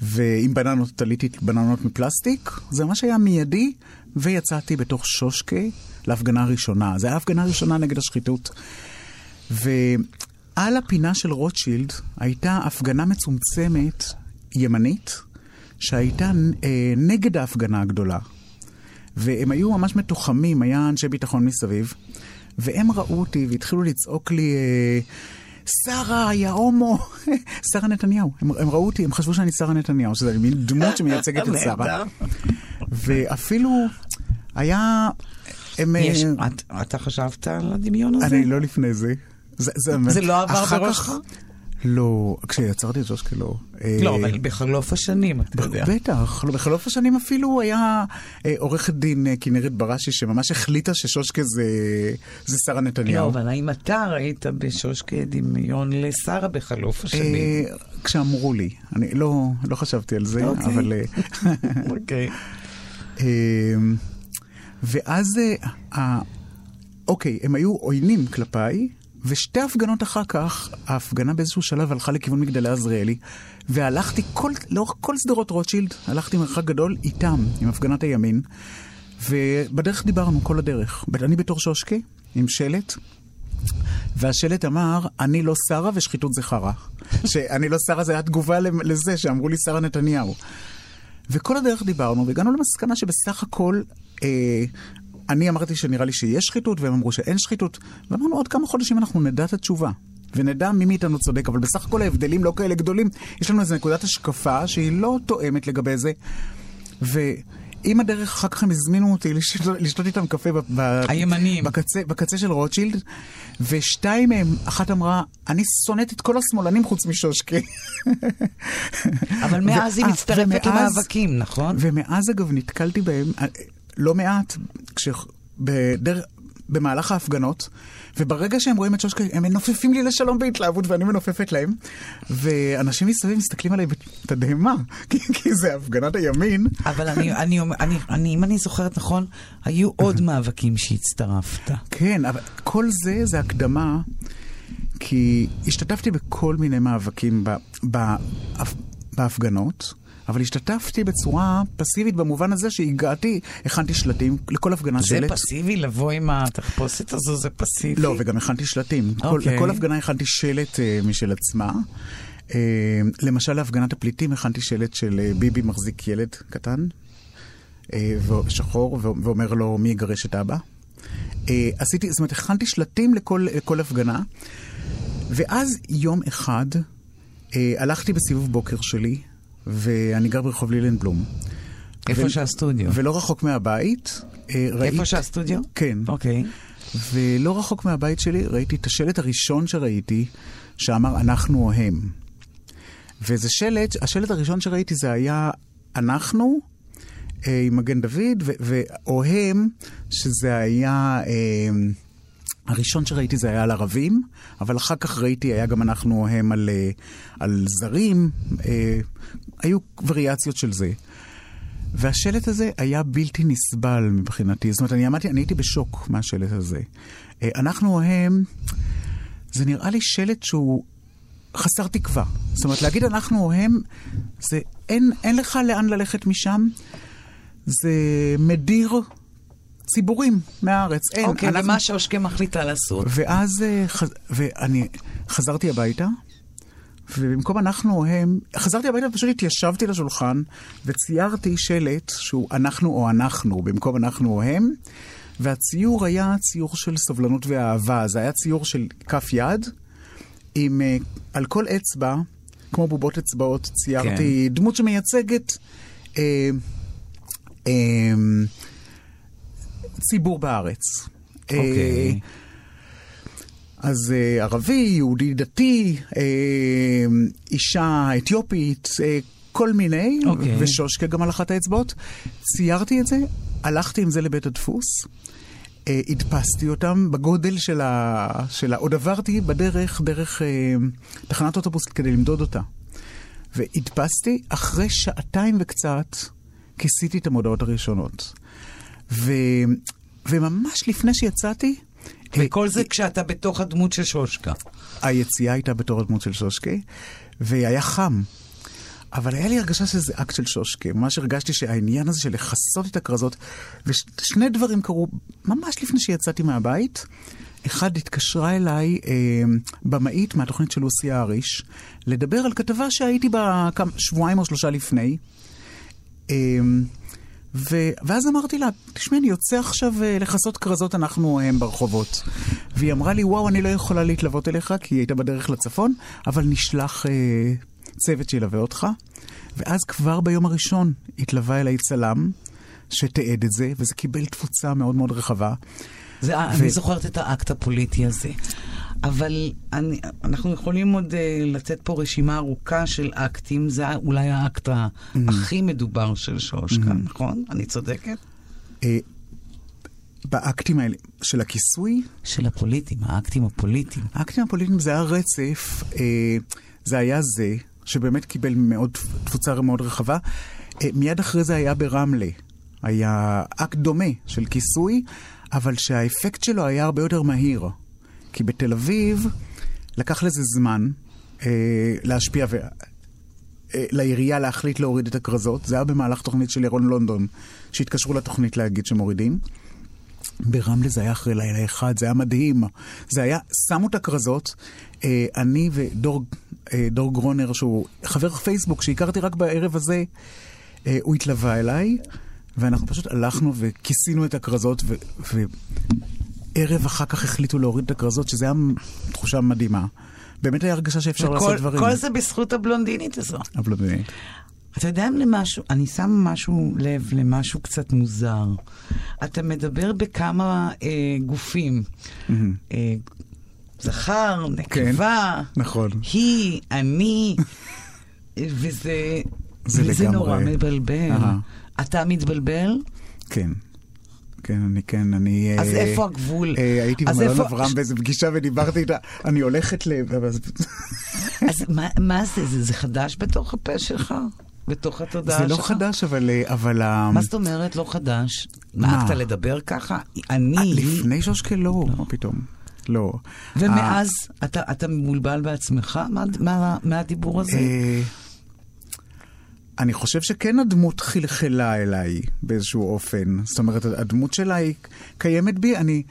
ועם בננות תליתי בננות מפלסטיק, זה ממש היה מיידי, ויצאתי בתוך שושקה להפגנה הראשונה. זו הייתה ההפגנה הראשונה נגד השחיתות. ועל הפינה של רוטשילד הייתה הפגנה מצומצמת, ימנית, שהייתה אה, נגד ההפגנה הגדולה. והם היו ממש מתוחמים, היה אנשי ביטחון מסביב, והם ראו אותי והתחילו לצעוק לי, אה, שרה, יא הומו, שרה נתניהו. הם, הם ראו אותי, הם חשבו שאני שרה נתניהו, שזה מין דמות שמייצגת את שרה. ואפילו היה... הם, יש, אה, את, אתה חשבת על הדמיון הזה? אני לא לפני זה. זה, זה, זה לא עבר בראשך? לא, כשיצרתי את ז'ושקה לא. לא, אה, אבל בחלוף השנים, אתה יודע. בטח, לא, בחלוף השנים אפילו היה אה, עורכת דין כנרת בראשי שממש החליטה ששושקה זה, שרה לא, נתניהו. אבל האם אתה ראית בשושקה דמיון לשרה בחלוף השנים? כשאמרו לי, אני לא, לא חשבתי על זה, אוקיי. אבל... אוקיי. אה, ואז, אה, אוקיי, הם היו עוינים כלפיי, ושתי הפגנות אחר כך, ההפגנה באיזשהו שלב הלכה לכיוון מגדלי עזריאלי, והלכתי כל, לאורך כל שדרות רוטשילד, הלכתי מרחק גדול איתם, עם הפגנת הימין, ובדרך דיברנו כל הדרך. אני בתור שושקה, עם שלט, והשלט אמר, אני לא שרה ושחיתות זה חרא. שאני לא שרה זה היה תגובה לזה שאמרו לי שרה נתניהו. וכל הדרך דיברנו, והגענו למסקנה שבסך הכל, אה, אני אמרתי שנראה לי שיש שחיתות, והם אמרו שאין שחיתות, ואמרנו עוד כמה חודשים אנחנו נדע את התשובה. ונדע מי מאיתנו צודק, אבל בסך הכל ההבדלים לא כאלה גדולים. יש לנו איזו נקודת השקפה שהיא לא תואמת לגבי זה. ועם הדרך, אחר כך הם הזמינו אותי לשתות, לשתות איתם קפה ב, ב, הימנים. בקצה, בקצה של רוטשילד, ושתיים מהם, אחת אמרה, אני שונאת את כל השמאלנים חוץ משושקה. אבל מאז היא אה, מצטרפת למאבקים, נכון? ומאז אגב נתקלתי בהם אה, לא מעט, כש... בדר... במהלך ההפגנות, וברגע שהם רואים את שושקה, הם מנופפים לי לשלום בהתלהבות ואני מנופפת להם, ואנשים מסביב מסתכלים עליי בתדהמה, כי, כי זה הפגנת הימין. אבל אני, אני, אני, אני, אם אני זוכרת נכון, היו עוד מאבקים שהצטרפת. כן, אבל כל זה זה הקדמה, כי השתתפתי בכל מיני מאבקים ב... ב... בהפגנות, אבל השתתפתי בצורה פסיבית במובן הזה שהגעתי, הכנתי שלטים לכל הפגנה זה שלט. זה פסיבי? לבוא עם התחפושת הזו זה פסיבי? לא, וגם הכנתי שלטים. Okay. כל, אוקיי. לכל הפגנה הכנתי שלט uh, משל עצמה. Uh, למשל, להפגנת הפליטים הכנתי שלט של uh, ביבי מחזיק ילד קטן, uh, שחור, ואומר לו מי יגרש את אבא. Uh, עשיתי, זאת אומרת, הכנתי שלטים לכל, לכל הפגנה, ואז יום אחד uh, הלכתי בסיבוב בוקר שלי, ואני גר ברחוב לילנבלום. איפה ו- שהסטודיו? ולא רחוק מהבית. ראית... איפה שהסטודיו? כן. אוקיי. ולא רחוק מהבית שלי ראיתי את השלט הראשון שראיתי, שאמר אנחנו או הם. וזה שלט, השלט הראשון שראיתי זה היה אנחנו אה, עם מגן דוד, או הם, שזה היה... אה, הראשון שראיתי זה היה על ערבים, אבל אחר כך ראיתי, היה גם אנחנו הם על, אה, על זרים, אה, היו וריאציות של זה. והשלט הזה היה בלתי נסבל מבחינתי. זאת אומרת, אני עמדתי, אני הייתי בשוק מהשלט הזה. אה, אנחנו הם, זה נראה לי שלט שהוא חסר תקווה. זאת אומרת, להגיד אנחנו הם, זה, אין, אין לך לאן ללכת משם. זה מדיר ציבורים מהארץ. אין. אוקיי, אנחנו... ומה שאושקה מחליטה לעשות? ואז, חז... ואני חזרתי הביתה, ובמקום אנחנו או הם, חזרתי הביתה ופשוט התיישבתי לשולחן וציירתי שלט שהוא אנחנו או אנחנו, במקום אנחנו או הם, והציור היה ציור של סובלנות ואהבה. זה היה ציור של כף יד, עם uh, על כל אצבע, כמו בובות אצבעות, ציירתי כן. דמות שמייצגת uh, uh, ציבור בארץ. אוקיי. Okay. אז uh, ערבי, יהודי דתי, uh, אישה אתיופית, uh, כל מיני, okay. אוקיי. ושושקה גם על אחת האצבעות. ציירתי את זה, הלכתי עם זה לבית הדפוס, uh, הדפסתי אותם בגודל של ה... של ה... עוד עברתי בדרך, דרך uh, תחנת אוטובוס כדי למדוד אותה. והדפסתי, אחרי שעתיים וקצת, כיסיתי את המודעות הראשונות. ו... וממש לפני שיצאתי, וכל זה כשאתה בתוך הדמות של שושקה. היציאה הייתה בתור הדמות של שושקה, והיה חם. אבל היה לי הרגשה שזה אקט של שושקה. ממש הרגשתי שהעניין הזה של לכסות את הכרזות, ושני דברים קרו ממש לפני שיצאתי מהבית. אחד, התקשרה אליי אה, במאית מהתוכנית של לוסי אריש, לדבר על כתבה שהייתי בה כמה, שבועיים או שלושה לפני. אה, ו... ואז אמרתי לה, תשמעי, אני יוצא עכשיו uh, לכסות כרזות אנחנו הם ברחובות. והיא אמרה לי, וואו, אני לא יכולה להתלוות אליך, כי היא הייתה בדרך לצפון, אבל נשלח uh, צוות שילווה אותך. ואז כבר ביום הראשון התלווה אליי צלם, שתיעד את זה, וזה קיבל תפוצה מאוד מאוד רחבה. זה, ו... אני זוכרת את האקט הפוליטי הזה. אבל אני, אנחנו יכולים עוד uh, לתת פה רשימה ארוכה של אקטים, זה אולי האקט mm-hmm. הכי מדובר של שושקה, mm-hmm. נכון? אני צודקת? Uh, באקטים האלה, של הכיסוי? של הפוליטים, האקטים הפוליטיים. האקטים הפוליטיים זה היה רצף, uh, זה היה זה, שבאמת קיבל מאוד, תפוצה מאוד רחבה. Uh, מיד אחרי זה היה ברמלה. היה אקט דומה של כיסוי, אבל שהאפקט שלו היה הרבה יותר מהיר. כי בתל אביב לקח לזה זמן אה, להשפיע ו... אה, לעירייה להחליט להוריד את הכרזות. זה היה במהלך תוכנית של ירון לונדון, שהתקשרו לתוכנית להגיד שמורידים. ברמלה זה היה אחרי לילה אחד, זה היה מדהים. זה היה, שמו את הכרזות, אה, אני ודור אה, דור גרונר, שהוא חבר פייסבוק שהכרתי רק בערב הזה, הוא התלווה אליי, ואנחנו פשוט הלכנו וכיסינו את הכרזות, ו, ערב אחר כך החליטו להוריד את הכרזות, שזו הייתה תחושה מדהימה. באמת היה הרגשה שאפשר וכל, לעשות דברים. כל זה בזכות הבלונדינית הזו. הבלונדינית. אתה יודע למשהו, אני שם משהו לב למשהו קצת מוזר. אתה מדבר בכמה אה, גופים. Mm-hmm. אה, זכר, נקבה, כן, נכון. היא, אני, וזה, זה וזה לגמרי. נורא מבלבל. Uh-huh. אתה מתבלבל? כן. כן, אני כן, אני... אז אה, איפה הגבול? אה, הייתי במלון איפה... אברהם באיזה פגישה ודיברתי איתה, אני הולכת ל... אז מה, מה זה? זה? זה חדש בתוך הפה שלך? בתוך התודעה שלך? זה לא חדש, אבל... אה, אבל מה זאת אומרת לא חדש? נהגת לדבר ככה? אני... לפני שושקה לא, מה פתאום. לא. ומאז אתה, אתה מבולבל בעצמך? מה, מה, מה הדיבור הזה? אני חושב שכן הדמות חלחלה אליי באיזשהו אופן. זאת אומרת, הדמות שלה היא קיימת בי, אני...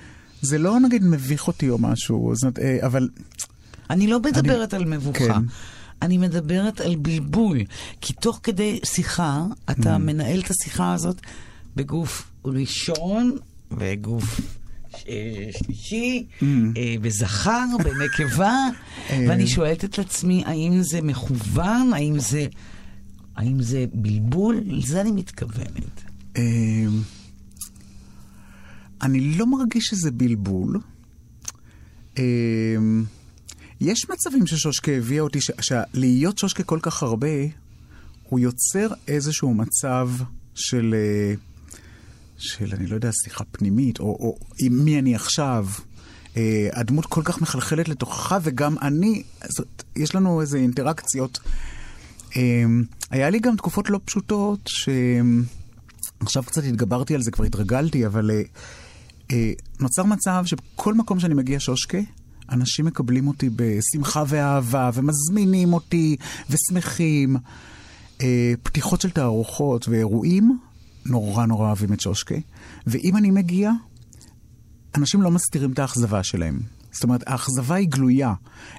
זה לא נגיד מביך אותי או משהו, זאת, אה, אבל... אני לא מדברת אני... על מבוכה. כן. אני מדברת על בלבול. כי תוך כדי שיחה, אתה mm. מנהל את השיחה הזאת בגוף ראשון וגוף אה, שלישי, mm. אה, בזכר, בנקבה, ואני שואלת את עצמי, האם זה מכוון? האם זה, האם זה בלבול? לזה אני מתכוונת. אני לא מרגיש שזה בלבול. יש מצבים ששושקה הביאה אותי, שלהיות שושקה כל כך הרבה, הוא יוצר איזשהו מצב של, אה, של, אני לא יודע, שיחה פנימית, או, או עם מי אני עכשיו. אה, הדמות כל כך מחלחלת לתוכך, וגם אני, זאת, יש לנו איזה אינטראקציות. אה, היה לי גם תקופות לא פשוטות, שעכשיו קצת התגברתי על זה, כבר התרגלתי, אבל נוצר מצב שבכל מקום שאני מגיע שושקה, אנשים מקבלים אותי בשמחה ואהבה, ומזמינים אותי, ושמחים. אה, פתיחות של תערוכות ואירועים, נורא נורא אוהבים את שושקה. ואם אני מגיע, אנשים לא מסתירים את האכזבה שלהם. זאת אומרת, האכזבה היא גלויה.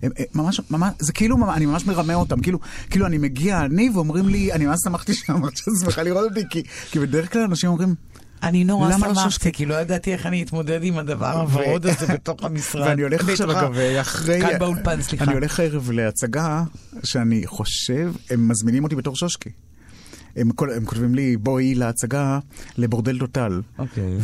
הם, הם, ממש, ממש, זה כאילו, אני ממש מרמה אותם. כאילו, כאילו אני מגיע אני, ואומרים לי, אני ממש שמחתי שאמרת שאת שמחה לראות אותי, כי, כי בדרך כלל אנשים אומרים, אני נורא שמחתי, כי לא ידעתי איך אני אתמודד עם הדבר הוורוד הזה בתוך המשרד. ואני הולך עכשיו, אגב, אחרי... כאן באולפן, סליחה. אני הולך הערב להצגה, שאני חושב, הם מזמינים אותי בתור שושקי. הם, הם כותבים לי, בואי להצגה לבורדל טוטל. אוקיי.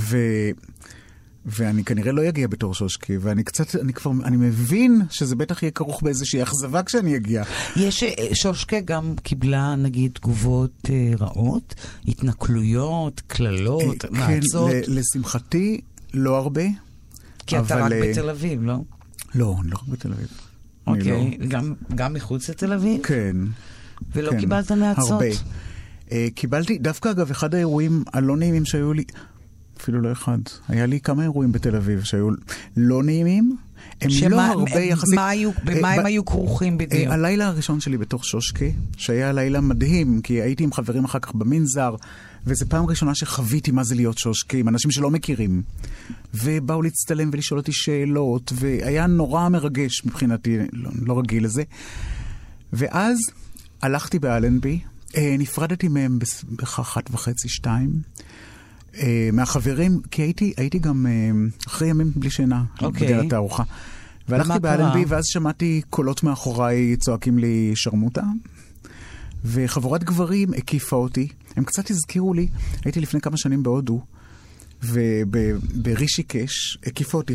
ואני כנראה לא אגיע בתור שושקי, ואני קצת, אני כבר, אני מבין שזה בטח יהיה כרוך באיזושהי אכזבה כשאני אגיע. יש, אה, שושקה גם קיבלה נגיד תגובות אה, רעות, התנכלויות, קללות, אה, מעצות. כן, לשמחתי, לא הרבה. כי אבל... אתה רק אה, בתל אביב, לא? לא, אני לא רק בתל אביב. אוקיי, לא... גם, גם מחוץ לתל אביב? כן. ולא כן, קיבלת מעצות? הרבה. Uh, קיבלתי, דווקא אגב, אחד האירועים הלא נעימים שהיו לי, אפילו לא אחד. היה לי כמה אירועים בתל אביב שהיו לא נעימים. הם שמה, לא הרבה יחסית... מה היו, במה אה, הם היו כרוכים בדיוק? אה, הלילה הראשון שלי בתוך שושקה, שהיה לילה מדהים, כי הייתי עם חברים אחר כך במנזר, וזו פעם ראשונה שחוויתי מה זה להיות שושקה, עם אנשים שלא מכירים. ובאו להצטלם ולשאול אותי שאלות, והיה נורא מרגש מבחינתי, לא, לא רגיל לזה. ואז הלכתי באלנבי, אה, נפרדתי מהם באחת וחצי, שתיים. Uh, מהחברים, כי הייתי, הייתי גם uh, אחרי ימים בלי שינה. אוקיי. בדלת התערוכה. והלכתי באלנבי, ואז שמעתי קולות מאחוריי צועקים לי שרמוטה, וחבורת גברים הקיפה אותי. הם קצת הזכירו לי, הייתי לפני כמה שנים בהודו, וברישי קש הקיפו אותי,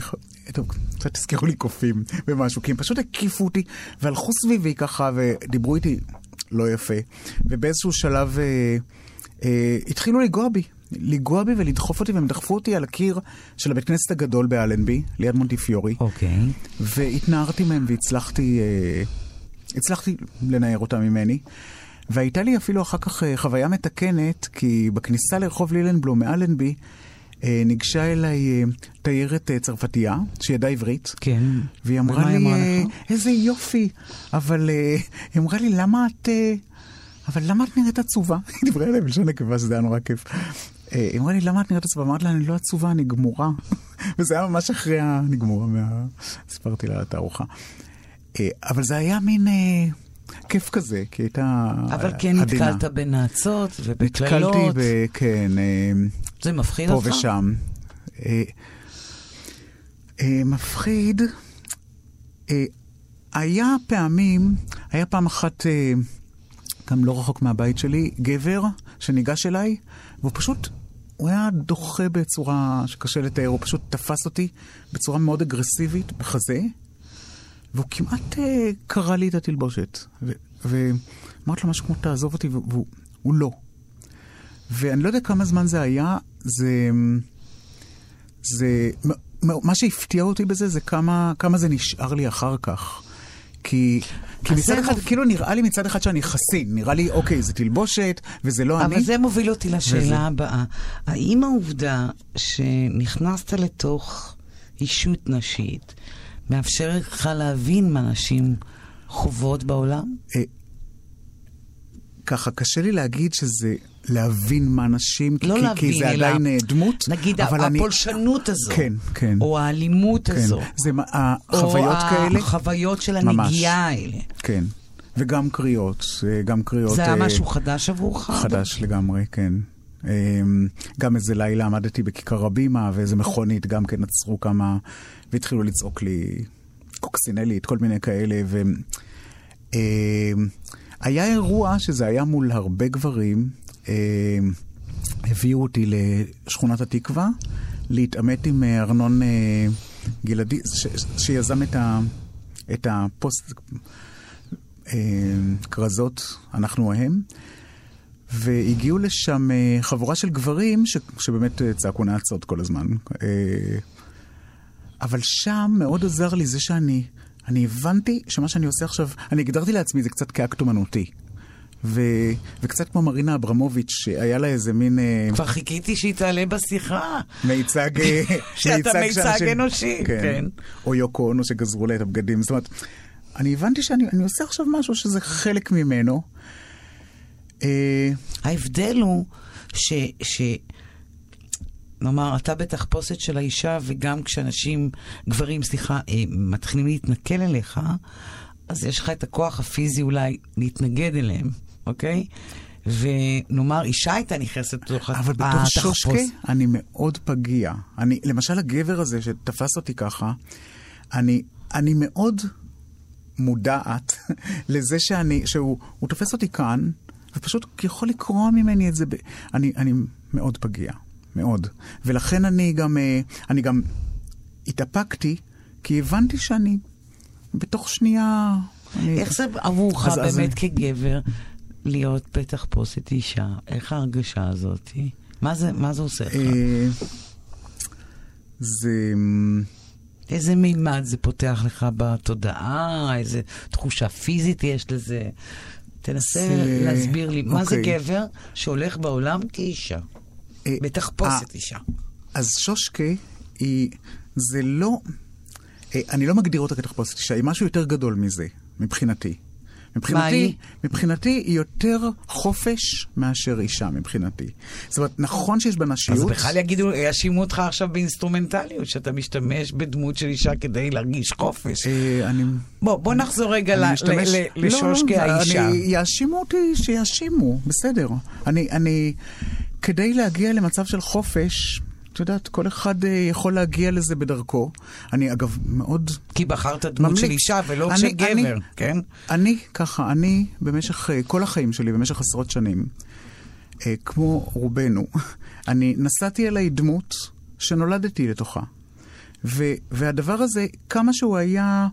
טוב, קצת הזכירו לי קופים ומשהו, כי הם פשוט הקיפו אותי והלכו סביבי ככה ודיברו איתי לא יפה. ובאיזשהו שלב אה, אה, התחילו לנגוע בי. לגוע בי ולדחוף אותי, והם דחפו אותי על הקיר של הבית כנסת הגדול באלנבי, ליד מונטיפיורי. אוקיי. Okay. והתנערתי מהם והצלחתי אה, הצלחתי לנער אותם ממני. והייתה לי אפילו אחר כך אה, חוויה מתקנת, כי בכניסה לרחוב לילנבלום מאלנבי, אה, ניגשה אליי אה, תיירת אה, צרפתייה, שידעה עברית. כן. והיא אמרה לי, אה, איזה יופי, אבל היא אמרה לי, למה את... אבל למה את נראית עצובה? היא דיברה אליי בלשון נקבה, שזה היה נורא כיף. אה, היא אמרה לי, למה את נראית עצובה? אמרתי לה, אני לא עצובה, אני גמורה. וזה היה ממש אחרי ה... אני גמורה מה... סיפרתי לה על התערוכה. אה, אבל זה היה מין... אה, כיף כזה, כי הייתה עדינה. אבל כן נתקלת בנאצות ובקללות. נתקלתי ב... כן. זה מפחיד אותך? פה ושם. מפחיד. היה פעמים, היה פעם אחת, גם לא רחוק מהבית שלי, גבר שניגש אליי, והוא פשוט, הוא היה דוחה בצורה שקשה לתאר, הוא פשוט תפס אותי בצורה מאוד אגרסיבית בחזה, והוא כמעט אה, קרא לי את התלבושת. ואמרתי לו משהו כמו תעזוב אותי, והוא לא. ואני לא יודע כמה זמן זה היה, זה... זה... מה שהפתיע אותי בזה זה כמה, כמה זה נשאר לי אחר כך. כי, כי מצד אחד, מוב... כאילו נראה לי מצד אחד שאני חסין, נראה לי, אוקיי, זה תלבושת, וזה לא אבל אני. אבל זה מוביל אותי לשאלה וזה... הבאה. האם העובדה שנכנסת לתוך אישות נשית, מאפשרת לך להבין מה נשים חוות בעולם? אה, ככה, קשה לי להגיד שזה להבין מה נשים, לא כי, להבין, כי זה אלא עדיין אה, דמות. נגיד אבל אני- הפולשנות הזו. כן, כן. או האלימות כן. הזו. זה מה- החוויות או כאלה. החוויות של. הנגיעה האלה. כן. וגם קריאות, אה, גם קריאות... זה היה אה, משהו חדש עבורך? חדש לגמרי, כן. אמ, גם איזה לילה עמדתי בכיכר הבימה, ואיזה מכונית גם כן עצרו כמה, והתחילו לצעוק לי קוקסינלית, כל מיני כאלה, ו... אמ, היה אירוע שזה היה מול הרבה גברים, הביאו אותי לשכונת התקווה, להתעמת עם אה, ארנון אה, גלעדי, שיזם את, ה, את הפוסט, אה, כרזות, אנחנו ההם. והגיעו לשם אה, חבורה של גברים ש, שבאמת אה, צעקו נאצות כל הזמן. אה, אבל שם מאוד עזר לי זה שאני, אני הבנתי שמה שאני עושה עכשיו, אני הגדרתי לעצמי זה קצת כאקט אומנותי. ו, וקצת כמו מרינה אברמוביץ', שהיה לה איזה מין אה, כבר חיכיתי שהיא תעלה בשיחה. מיצג... אה, שאתה מיצג שאנשים- אנושי, כן. או יוקו אונו שגזרו לה את הבגדים. זאת אומרת, אני הבנתי שאני אני עושה עכשיו משהו שזה חלק ממנו. אה, ההבדל הוא ש... ש... נאמר, אתה בתחפושת של האישה, וגם כשאנשים, גברים, סליחה, מתחילים להתנכל אליך, אז יש לך את הכוח הפיזי אולי להתנגד אליהם, אוקיי? ונאמר, אישה הייתה נכנסת לתוך אבל בתור. שושקה אני מאוד פגיע. אני, למשל הגבר הזה שתפס אותי ככה, אני, אני מאוד מודעת לזה שאני, שהוא הוא תופס אותי כאן, ופשוט יכול לקרוע ממני את זה. ב... אני, אני מאוד פגיע, מאוד. ולכן אני גם, אה, אני גם התאפקתי, כי הבנתי שאני בתוך שנייה... אני... איך זה עבורך אז- אז באמת אני- כגבר להיות בתחפושת אישה? איך ההרגשה הזאת? מה זה, מה זה עושה לך? אה, זה... איזה מימד זה פותח לך בתודעה? איזה תחושה פיזית יש לזה? תנסה זה- להסביר לי, מה זה אוקיי. גבר שהולך בעולם כאישה? אה, בתחפושת אה, אישה. אז שושקה היא, זה לא, אני לא מגדיר אותה כתחפושת אישה, היא משהו יותר גדול מזה, מבחינתי. מבחינתי? מבחינתי היא יותר חופש מאשר אישה מבחינתי. זאת אומרת, נכון שיש בה אז נשיות. בכלל יגידו, יאשימו אותך עכשיו באינסטרומנטליות, שאתה משתמש בדמות של אישה כדי להרגיש חופש. אה, אני... בוא, בוא נחזור רגע אני ל- משתמש- ל- ל- לשושקה לא, האישה. אני, יאשימו אותי, שיאשימו, בסדר. אני, אני, כדי להגיע למצב של חופש, את יודעת, כל אחד אה, יכול להגיע לזה בדרכו. אני אגב מאוד כי בחרת דמות ממליץ. של אישה ולא אני- של אני- גבר, כן? אני, ככה, אני במשך אה, כל החיים שלי, במשך עשרות שנים, אה, כמו רובנו, אני נשאתי אליי דמות שנולדתי לתוכה. ו- והדבר הזה, כמה שהוא היה,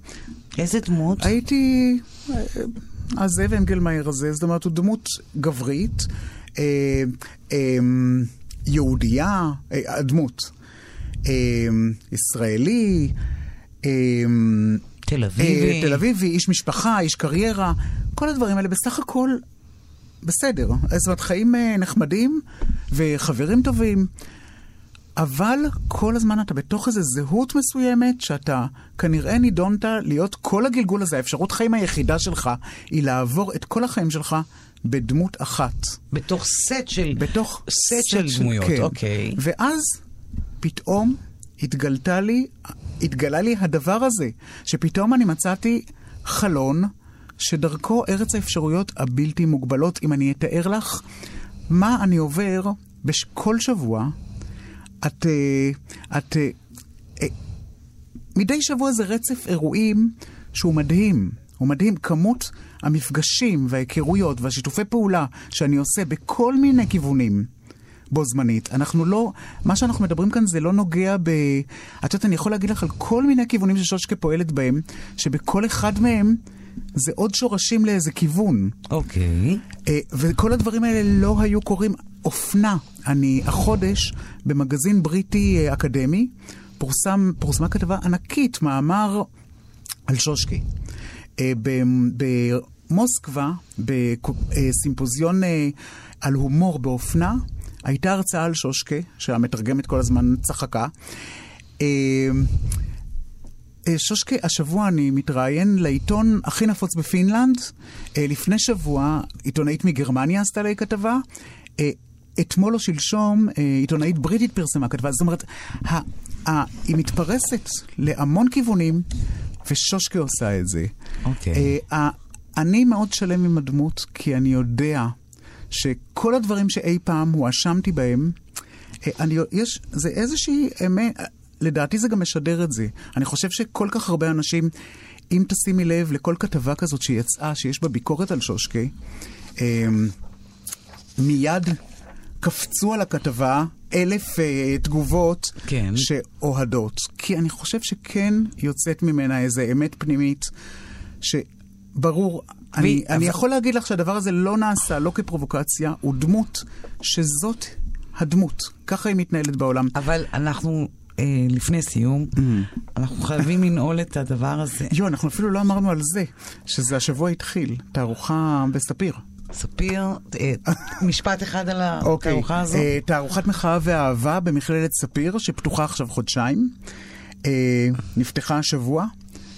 איזה דמות? הייתי הזאב אנגלמאייר הזה, זאת אומרת, הוא דמות גברית, אה, אה, יהודייה, אה, הדמות, אה, ישראלי, אה, תל אביבי. אה, תל אביבי, איש משפחה, איש קריירה, כל הדברים האלה בסך הכל בסדר. זאת אומרת, חיים אה, נחמדים וחברים טובים, אבל כל הזמן אתה בתוך איזו זהות מסוימת שאתה כנראה נידונת להיות כל הגלגול הזה, האפשרות חיים היחידה שלך היא לעבור את כל החיים שלך בדמות אחת. בתוך סט של... בתוך סט של דמויות, כן. אוקיי. ואז פתאום התגלתה לי, התגלה לי הדבר הזה, שפתאום אני מצאתי חלון שדרכו ארץ האפשרויות הבלתי מוגבלות. אם אני אתאר לך מה אני עובר בש... כל שבוע, את... אה, את אה, אה, מדי שבוע זה רצף אירועים שהוא מדהים. הוא מדהים. כמות המפגשים וההיכרויות והשיתופי פעולה שאני עושה בכל מיני כיוונים בו זמנית. אנחנו לא, מה שאנחנו מדברים כאן זה לא נוגע ב... את יודעת, אני יכול להגיד לך על כל מיני כיוונים ששושקה פועלת בהם, שבכל אחד מהם זה עוד שורשים לאיזה כיוון. אוקיי. אה, וכל הדברים האלה לא היו קורים. אופנה, אני החודש במגזין בריטי אה, אקדמי, פורסם, פורסמה כתבה ענקית, מאמר על שושקי. במוסקבה, בסימפוזיון אה, על הומור באופנה, הייתה הרצאה על שושקה, שהמתרגמת כל הזמן צחקה. אה, אה, שושקה, השבוע אני מתראיין לעיתון הכי נפוץ בפינלנד. לפני שבוע עיתונאית מגרמניה עשתה לי כתבה. אתמול או שלשום עיתונאית בריטית פרסמה כתבה. זאת אומרת, היא מתפרסת להמון כיוונים, ושושקה עושה את זה. אוקיי. Okay. אני מאוד שלם עם הדמות, כי אני יודע שכל הדברים שאי פעם הואשמתי בהם, אני, יש, זה איזושהי אמת, לדעתי זה גם משדר את זה. אני חושב שכל כך הרבה אנשים, אם תשימי לב לכל כתבה כזאת שיצאה, שיש בה ביקורת על שושקה, אמ, מיד קפצו על הכתבה אלף uh, תגובות כן. שאוהדות. כי אני חושב שכן יוצאת ממנה איזו אמת פנימית, שברור, ו... אני, אבל... אני יכול להגיד לך שהדבר הזה לא נעשה, לא כפרובוקציה, הוא דמות שזאת הדמות. ככה היא מתנהלת בעולם. אבל אנחנו אה, לפני סיום, mm. אנחנו חייבים לנעול את הדבר הזה. יו, אנחנו אפילו לא אמרנו על זה, שזה השבוע התחיל, תערוכה בספיר. ספיר, אה, משפט אחד על אוקיי, התערוכה הזו. אה, תערוכת מחאה ואהבה במכללת ספיר, שפתוחה עכשיו חודשיים. נפתחה השבוע.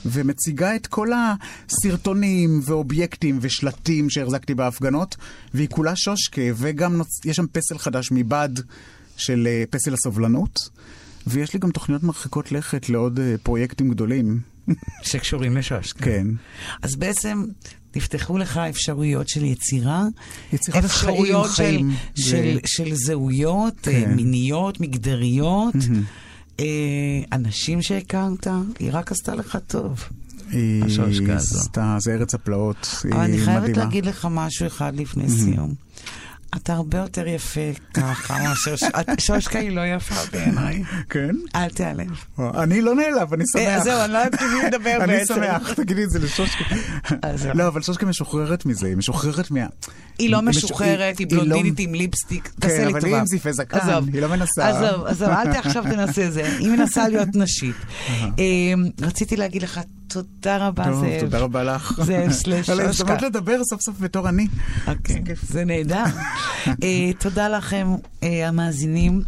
ומציגה את כל הסרטונים ואובייקטים ושלטים שהחזקתי בהפגנות, והיא כולה שושקה, וגם נוצ... יש שם פסל חדש מבד של פסל הסובלנות. ויש לי גם תוכניות מרחיקות לכת לעוד uh, פרויקטים גדולים. שקשורים לשש. כן. אז בעצם נפתחו לך אפשרויות של יצירה, יצירת אפשרויות חיים, של, של, של, של זהויות, אה, כן. מיניות, מגדריות, mm-hmm. אנשים שהכרת, היא רק עשתה לך טוב. היא עשתה, זה ארץ הפלאות, היא מדהימה. אבל אני חייבת להגיד לך משהו אחד לפני סיום. אתה הרבה יותר יפה ככה מאשר... שושקה היא לא יפה בעיניי. כן? אל תיעלב. אני לא נעלב, אני שמח. אה, זהו, אני לא יודעת מי לדבר בעצם. אני שמח, תגידי את זה לשושקה. לא, אבל שושקה משוחררת מזה, היא משוחררת מה... היא לא משוחררת, היא בלונדינית לא- עם ליפסטיק. תעשה לי טובה. כן, אבל היא עם זיפי זקן, היא לא מנסה. עזוב, עזוב, אל עכשיו תנסה זה. היא מנסה להיות נשית. אמ, רציתי להגיד לך תודה רבה, זאב. תודה רבה לך. זאב סלש שושקה. על ההזדמנות לדבר סוף סוף בתור אני. אוקיי, זה נהדר. אה, תודה לכם, אה, המאזינים.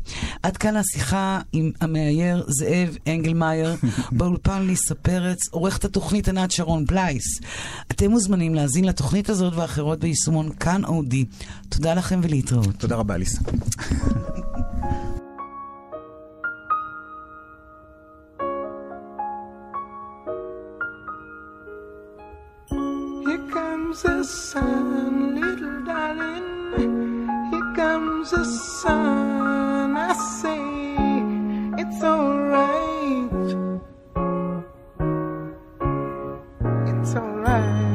עד כאן השיחה עם המאייר זאב אנגלמאייר, באולפן ליסה פרץ, עורכת התוכנית ענת שרון בלייס. אתם מוזמנים להאזין לתוכנית הזאת ואחרות ביישומון כאן אודי. תודה לכם ולהתראות. תודה רבה, ליסה. comes the sun, little darling. Here comes the sun. I say it's alright. It's alright.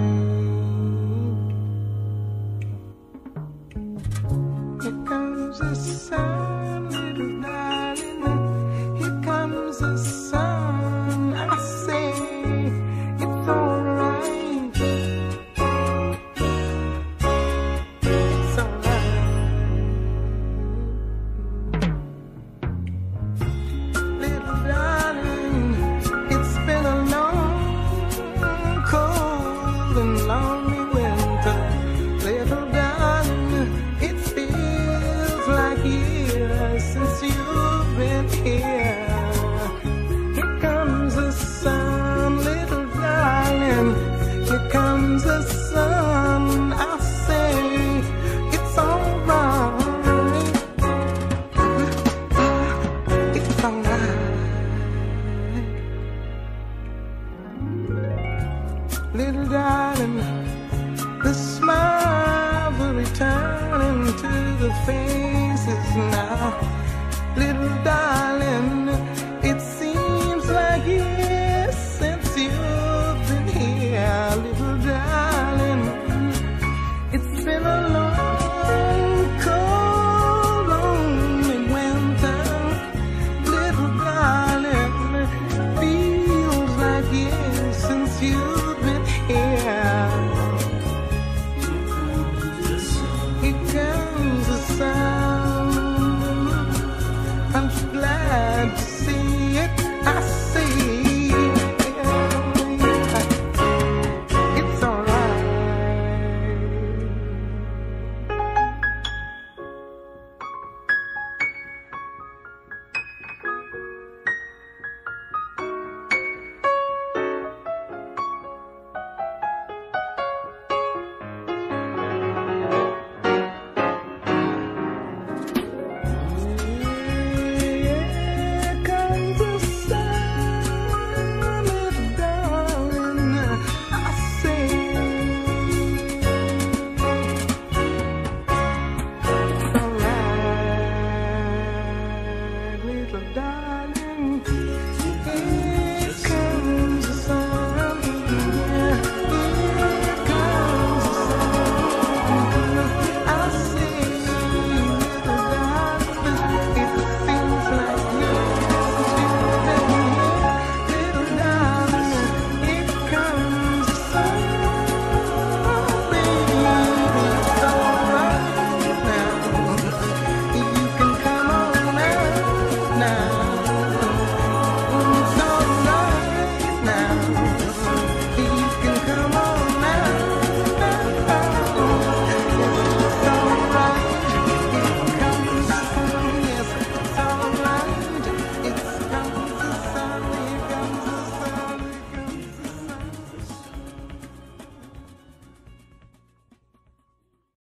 I'm glad to see.